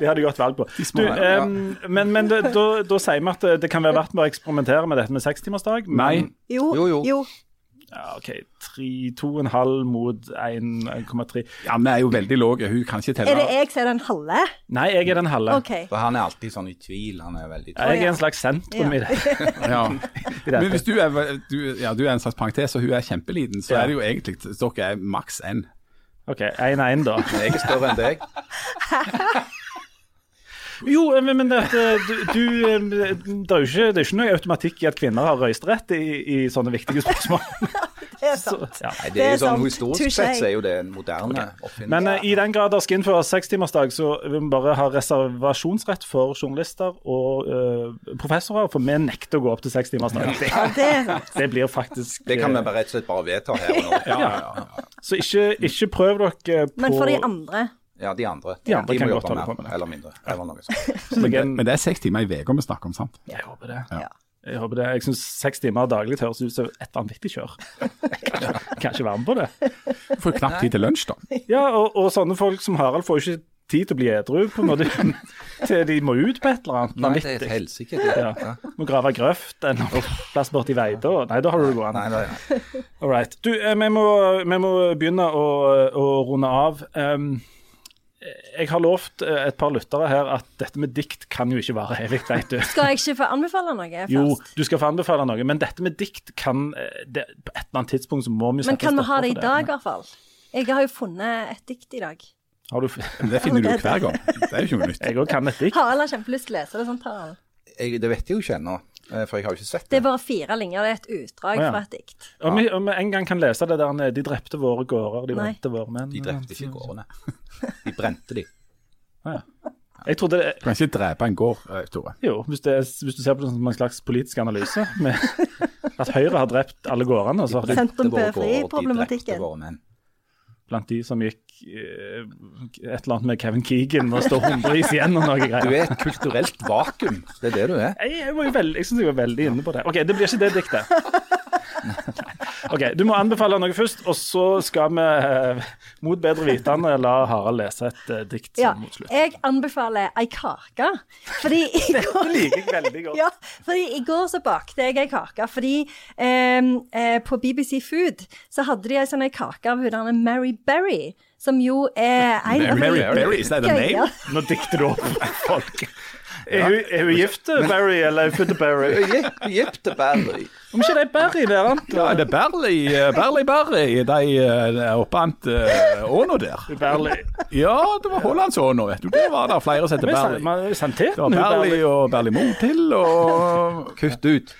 D: Det hadde de gått valg på. Du, um, men men da, da, da sier vi at det, kan være verdt å eksperimentere med dette med sekstimersdag. men-
A: Nei.
B: Jo,
C: Jo, jo.
D: Ja, OK. 2,5 mot 1,3.
A: Ja, vi er jo veldig lave, hun kan ikke
B: Er det jeg som er den halve?
D: Nei, jeg er den halve.
B: Okay.
C: For han er alltid sånn i tvil. Han er veldig
D: Jeg er en slags sentrum i det.
A: Ja. Men hvis du er, du, ja, du er en slags parentes, og hun er kjempeliten, så
D: Ja.
A: er det jo egentlig dere er maks én.
D: OK, 1-1, da.
C: Men jeg er større enn deg.
D: Jo, men, det, du, du, det, er jo ikke, det er ikke noe automatikk i at kvinner har røysterett i, i sånne viktige spørsmål.
B: Det er
D: Så,
B: sant.
D: ja.
C: Nei, det
B: Det
C: er
B: er
C: jo sånn
B: sant.
C: Historisk
B: Touché.
C: sett så er jo det en moderne oppfinnelse.
D: Men uh, i den grad det skal innføres sekstimersdag, så vil vi bare ha reservasjonsrett for journalister og uh, professorer, for vi nekter å gå opp til sekstimersdag. Det,
B: Ja, det er
D: det blir faktisk
C: det kan vi
D: eh,
C: bare rett og slett bare vedta her og nå.
A: Ja, ja, ja.
D: Så ikke, ikke prøv dere på
B: Men for de andre
C: Ja, de andre.
D: De andre kan godt holde på med det.
C: eller mindre. Eller noe sånt.
A: Men, det, men det er seks timer i uka vi snakker om, sant?
D: Jeg håper det.
A: Ja.
D: Jeg håper det. Jeg syns seks timer daglig høres ut som et vanvittig kjør. Kan, ikke- kan ikke være med på det.
A: Du får knapt tid til lunsj, da.
D: Ja, og, og sånne folk som Harald får jo ikke tid til å bli edru, på en måte. Til de må ut på et eller annet
C: Nei, det er et
D: vanvittig.
C: helsike. Ja.
D: Ja. Må grave grøft en plass borti Veida. Nei, da har du det gående.
C: Nei, nei,
D: All right. Du, eh, vi må, vi må begynne å, å runde av. Um, jeg har lovt eh, et par lyttere her at dette med dikt kan jo ikke vare evig, vet du.
B: Skal jeg ikke få anbefale noe først?
D: Jo, du skal få anbefale noe, men dette med dikt kan eh, det, På et eller annet tidspunkt så må vi
B: Men
D: sette
B: kan vi ha det i dag, i hvert fall? Jeg har jo funnet et dikt i dag.
D: Har du,
A: det finner du jo hver gang. Det er jo ikke noe nytt.
D: jeg òg kan et dikt.
B: Harald har kjempelyst til å lese det. sånn tar han.
C: Det vet jeg jo ikke ennå, for jeg har jo ikke sett
B: Det
C: det.
B: er bare fire linjer. Det er et utdrag
D: Å, ja.
B: fra et dikt.
D: Om vi, om vi en gang kan lese det der De drepte våre gårder, de
B: Nei.
D: brente våre menn.
C: De drepte ikke gårdene. De brente de.
D: Ah, ja. Jeg trodde det,
A: Du kan ikke drepe en gård, eh, Tore.
D: Jo, hvis, det, er- hvis du ser på det som en slags politisk analyse, med at Høyre har drept alle gårdene, og så har de
B: Sentrum
C: Det
D: blant de som gikk eh, et eller annet med Kevin Keegan og står hundrevis igjen og noe
C: Du er et kulturelt vakuum. Det er det du er.
D: Jeg, jeg, var jo veldig, jeg syns jeg var veldig inne på det. OK, det blir ikke det diktet. OK, du må anbefale noe først, og så skal vi eh, mot bedre vitende la Harald lese et eh, dikt
B: Ja,
D: som mot slutt.
B: jeg anbefaler ei kake. Fordi i
D: Det
B: går
D: liker jeg veldig godt.
B: Ja, fordi i går så bakte jeg ei kake. Fordi eh, eh, på BBC Food så hadde de ei sånn kake av hun der Mary Berry, som jo er en av
A: Mary Berry, is that a name?
D: Nå dikter du opp folk. Er hun, er hun gift til Barry, eller er hun født til Barry?
C: til Barry.
D: Om ikke det er Barry der, han?
A: Ja, det er Barry Barry. Berli de er oppant uh, åna der.
D: Barley.
A: Ja, det var Hollandsåna, vet du. Det var der flere som heter
D: Barry.
A: Det var Barry
D: Barley.
A: og Berli Motil og
C: Kutt ut.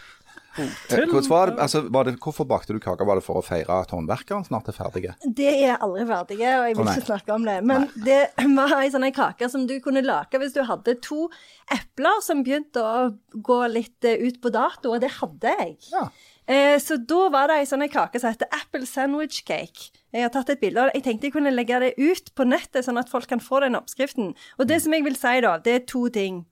C: Eh, Hvordan var det, altså, det, hvorfor bakte du kaker? Var det for å feire at håndverkeren snart er ferdige?
B: Det er aldri ferdige, og jeg vil ikke snakke om det. Men det var ei sånn kake som du kunne lage hvis du hadde to epler som begynte å gå litt eh, ut på dato, og det hadde jeg.
C: Ja.
B: Eh, så da var det ei sånn kake som heter apple sandwich cake. Jeg har tatt et bilde av det. Jeg tenkte jeg kunne legge det ut på nettet, sånn at folk kan få den oppskriften. Og det som jeg vil si, da, det er to ting.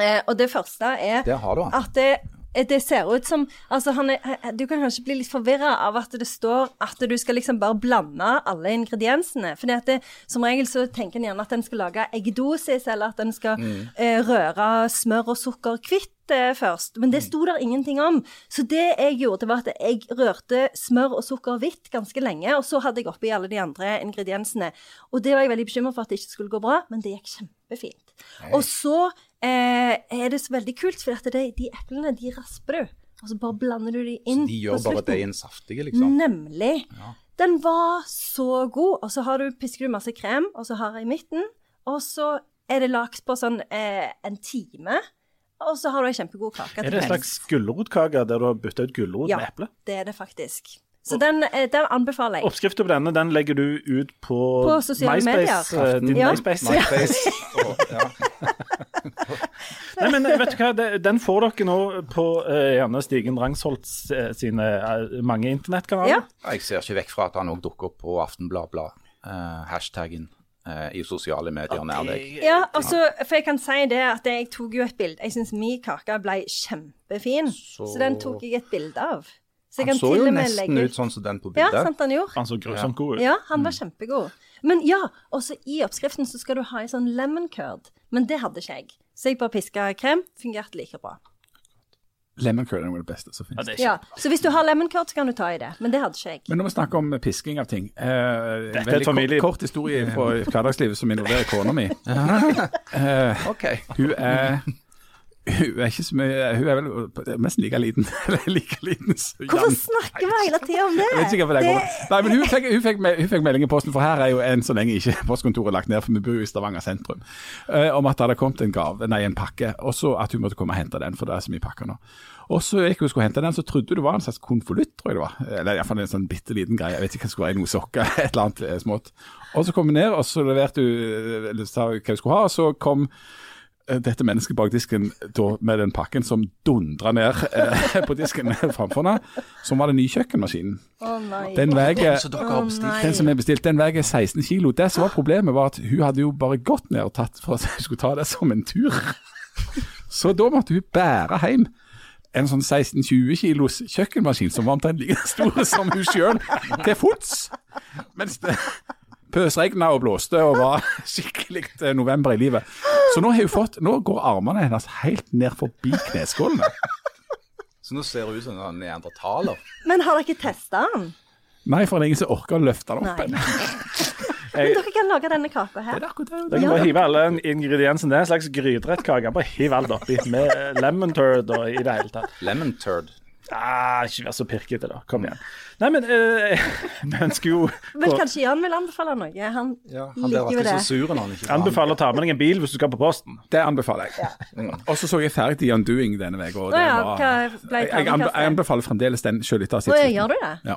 B: Eh, og det første er
C: det har du
B: at det, det ser ut som Altså, han er, eh, du kan kanskje bli litt forvirra av at det står at du skal liksom bare blande alle ingrediensene. For som regel så tenker en gjerne at en skal lage eggedosis, eller at en skal eh, røre smør og sukker kvitt eh, først. Men det sto der ingenting om. Så det jeg gjorde, var at jeg rørte smør og sukker hvitt ganske lenge, og så hadde jeg oppi alle de andre ingrediensene. Og det var jeg veldig bekymra for at det ikke skulle gå bra, men det gikk kjempefint. Og så eh, er det så veldig kult, for at det, de eplene, de rasper du. Og så bare blander du de inn
C: De gjør bare deigen saftig, liksom.
B: Nemlig. Den var så god. Og så har du, pisker du masse krem, og så har jeg i midten. Og så er det lagt på sånn eh, en time. Og så har du ei kjempegod kake.
D: Er det en slags gulrotkake der du har bytta ut gulrot
B: Ja.
D: med eple?
B: Det er det faktisk. Så den, eh, den anbefaler jeg.
D: Oppskriften på denne den legger du ut på,
B: På sosiale
D: MySpace,
B: medier.
D: eh, Din
B: Ja.
D: MySpace.
C: MySpace. Og, ja.
D: Nei, men vet du hva, Den får dere nå på eh, gjerne Stigen Drangsholt eh, sine eh, mange internettkanaler.
B: Ja.
C: Jeg ser ikke vekk fra at han òg dukker opp på Aftenbladblad. Uh, hashtaggen i sosiale medier nær deg.
B: Ja, altså, for jeg kan si det at jeg tok jo et bilde. Jeg syns min kake ble kjempefin, så, den tok jeg et bilde av. Så jeg
C: Han
B: kan
C: så
B: til
C: jo
B: med
C: nesten
B: legge
C: ut sånn som den på bildet.
B: Ja, sant han gjorde.
D: Han så grusomt god ut.
B: Ja, han var kjempegod. Men ja, også i oppskriften så skal du ha en sånn lemon curd. Men det hadde ikke jeg. Så jeg bare piska krem. Fungerte like bra.
A: Lemon curd er noe av det beste som finnes.
D: ikke
B: Ja, Så hvis du har lemon curd, så kan du ta i det. Men det hadde ikke jeg.
A: Men når vi snakker om pisking av ting eh,
D: Dette er et familie-
A: kort, kort historie fra hverdagslivet som involverer kona mi. Eh,
C: OK.
A: hun er hun er ikke så mye Hun er vel nesten like liten. Like liten
B: Hvorfor snakker vi hele tida om det?
A: Jeg vet ikke hvorfor det
B: Det-.
A: Nei, men hun fikk, hun, fikk, hun fikk melding i posten, for her er jo en så lenge ikke postkontoret lagt ned, for vi bor jo i Stavanger sentrum, uh, om at det hadde kommet en gave, nei, en pakke, og så at hun måtte komme og hente den, for det er så mye pakker nå. Og så gikk hun og skulle hente den, så trodde hun det var en slags konvolutt, tror jeg det var. Eller iallfall en sånn bitte liten greie, jeg vet ikke hva det skulle være, noe sokker, et eller annet eh, smått. Og så kom hun ned, og så leverte hun, eller sa hva hun skulle ha, og så kom dette mennesket bak disken da, med den pakken som dundra ned eh, på disken framfor henne, som var den nye kjøkkenmaskinen.
B: Nei.
A: Den veier
C: bestilt
A: den som er bestilt, den veier 16 kilo. Det som var problemet, var at hun hadde jo bare gått ned og tatt for at hun skulle ta det som en tur. Så da måtte hun bære hjem en sånn 16-20 kilos kjøkkenmaskin som var omtrent like stor som hun sjøl, til fots. Mens det pøsregna og blåste og var skikkelig eh, november i livet. Så nå har hun fått, nå går armene hennes helt ned forbi kneskålene.
C: Så nå ser hun ut som en neandertaler.
B: Men har dere ikke testa den?
A: Nei, for det er ingen som orker å løfte den opp. Ennå.
B: Men dere kan lage denne kaka her.
A: Det er akkurat det.
D: Dere kan bare hive alle ingrediensene. Det er en slags gryterettkake. Bare hiv alt oppi med lemon turd og i det hele tatt.
C: Lemon turd.
D: Ah, ikke vær så pirkete, da. Kom igjen. Nei, men eh, vi ønsker jo
B: Men kanskje Jan vil anbefale noe? Han
C: Ja, han
B: liker jo det.
C: så sur han ikke
D: Anbefaler å ta med deg en bil hvis du skal på posten.
A: Det anbefaler jeg. Og så så jeg ferdig The Undoing denne uka.
B: ja,
A: var- jeg, jeg, anbefaler fremdeles den sjøl etter å ha sett
B: Å gjør du det?
A: Ja.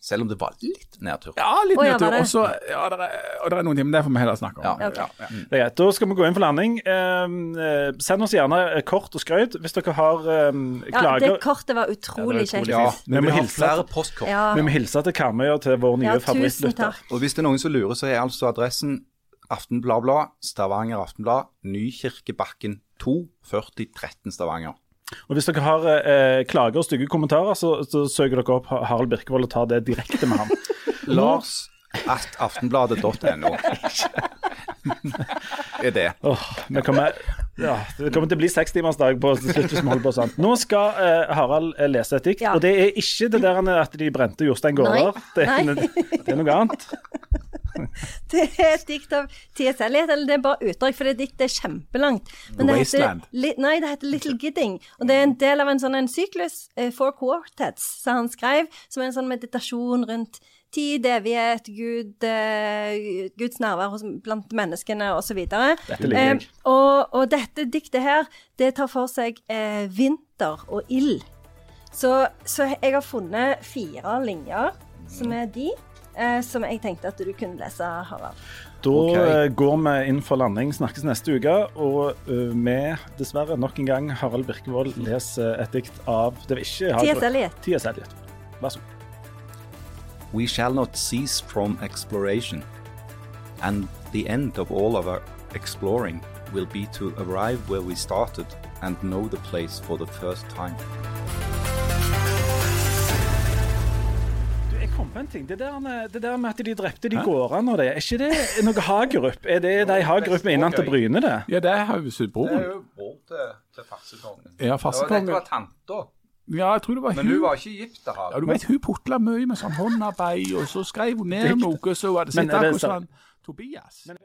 C: Selv om det var litt nedtur.
A: ja, litt
B: ja,
A: nedtur. Og så ja, det er, og det er noen timer, det får vi heller snakke om.
C: Ja.
B: okay.
A: Ja, ja.
D: Det er greit. Da skal vi gå inn for landing. Eh, eh, send oss gjerne eh, kort og skrøyt hvis dere har eh,
B: Ja, det kortet var utrolig
D: Ja, utrolig
B: kjekt.
C: Ja,
D: Vi
C: vi
D: må hilse-
C: flere postkort.
B: Ja.
D: Vi må hilse til Karmøy og til vår nye
B: Ja,
D: favorittlytter.
C: Og hvis det er noen som lurer, så er altså adressen Aftenbladblad, Stavanger Aftenblad, Nykirkebakken 2, 4013 Stavanger.
D: Og hvis dere har eh, klager og stygge kommentarer, så, så søker dere opp Harald Birkevold og tar det direkte med ham.
C: Lars at aftenbladet.no. er det.
D: Åh, vi kommer, ja, det kommer til å bli sekstimersdag på slutt hvis vi holder på sånn. Nå skal eh, Harald eh, lese et dikt,
B: Ja.
D: og det er ikke det der at de brente Jostein Gaarder. Det, det er noe annet.
B: Det er et dikt av T.S. Eliot, eller det er bare utdrag, for det diktet er kjempelangt. Men det heter, li, nei, det heter Little Gidding, og det er en del av en sånn en syklus, eh, Four Quartets, som han skrev, som er en sånn meditasjon rundt tid, evighet, Gud, uh, Guds nærvær hos, blant menneskene, osv.
D: Dette eh,
B: og, og dette diktet her, det tar for seg eh, vinter og ild. Så, så jeg har funnet fire linjer, som er de. eh, som jeg tenkte at du kunne lese, Harald.
D: Da
C: Ok.
D: eh, går vi inn for landing, snakkes neste uke. Og eh, vi, dessverre, nok en gang, Harald Birkevold leser et dikt av Det var ikke ha
B: T.S.
D: T.S. Eliot. Vær så god.
C: We shall not cease from exploration, and the end of all of our exploring will be to arrive where we started and know the place for the first time.
D: Det der, med- det der med at de drepte de gårdene og det, er ikke det noe Hagerup? Er det de Hagerup med til Bryne, det?
A: Ja, det har jo Det broren.
C: jo bror til, til farsekongen.
A: Ja, farsekongen.
C: Det var tanta,
A: Ja, jeg tror det var
C: men hun var ikke gift da.
A: Ja, du vet, hun putla mye med sånn håndarbeid, og så skrev hun ned noe, så var det
D: Men
A: sett
D: er
A: akkurat sånn Tobias.
D: Men-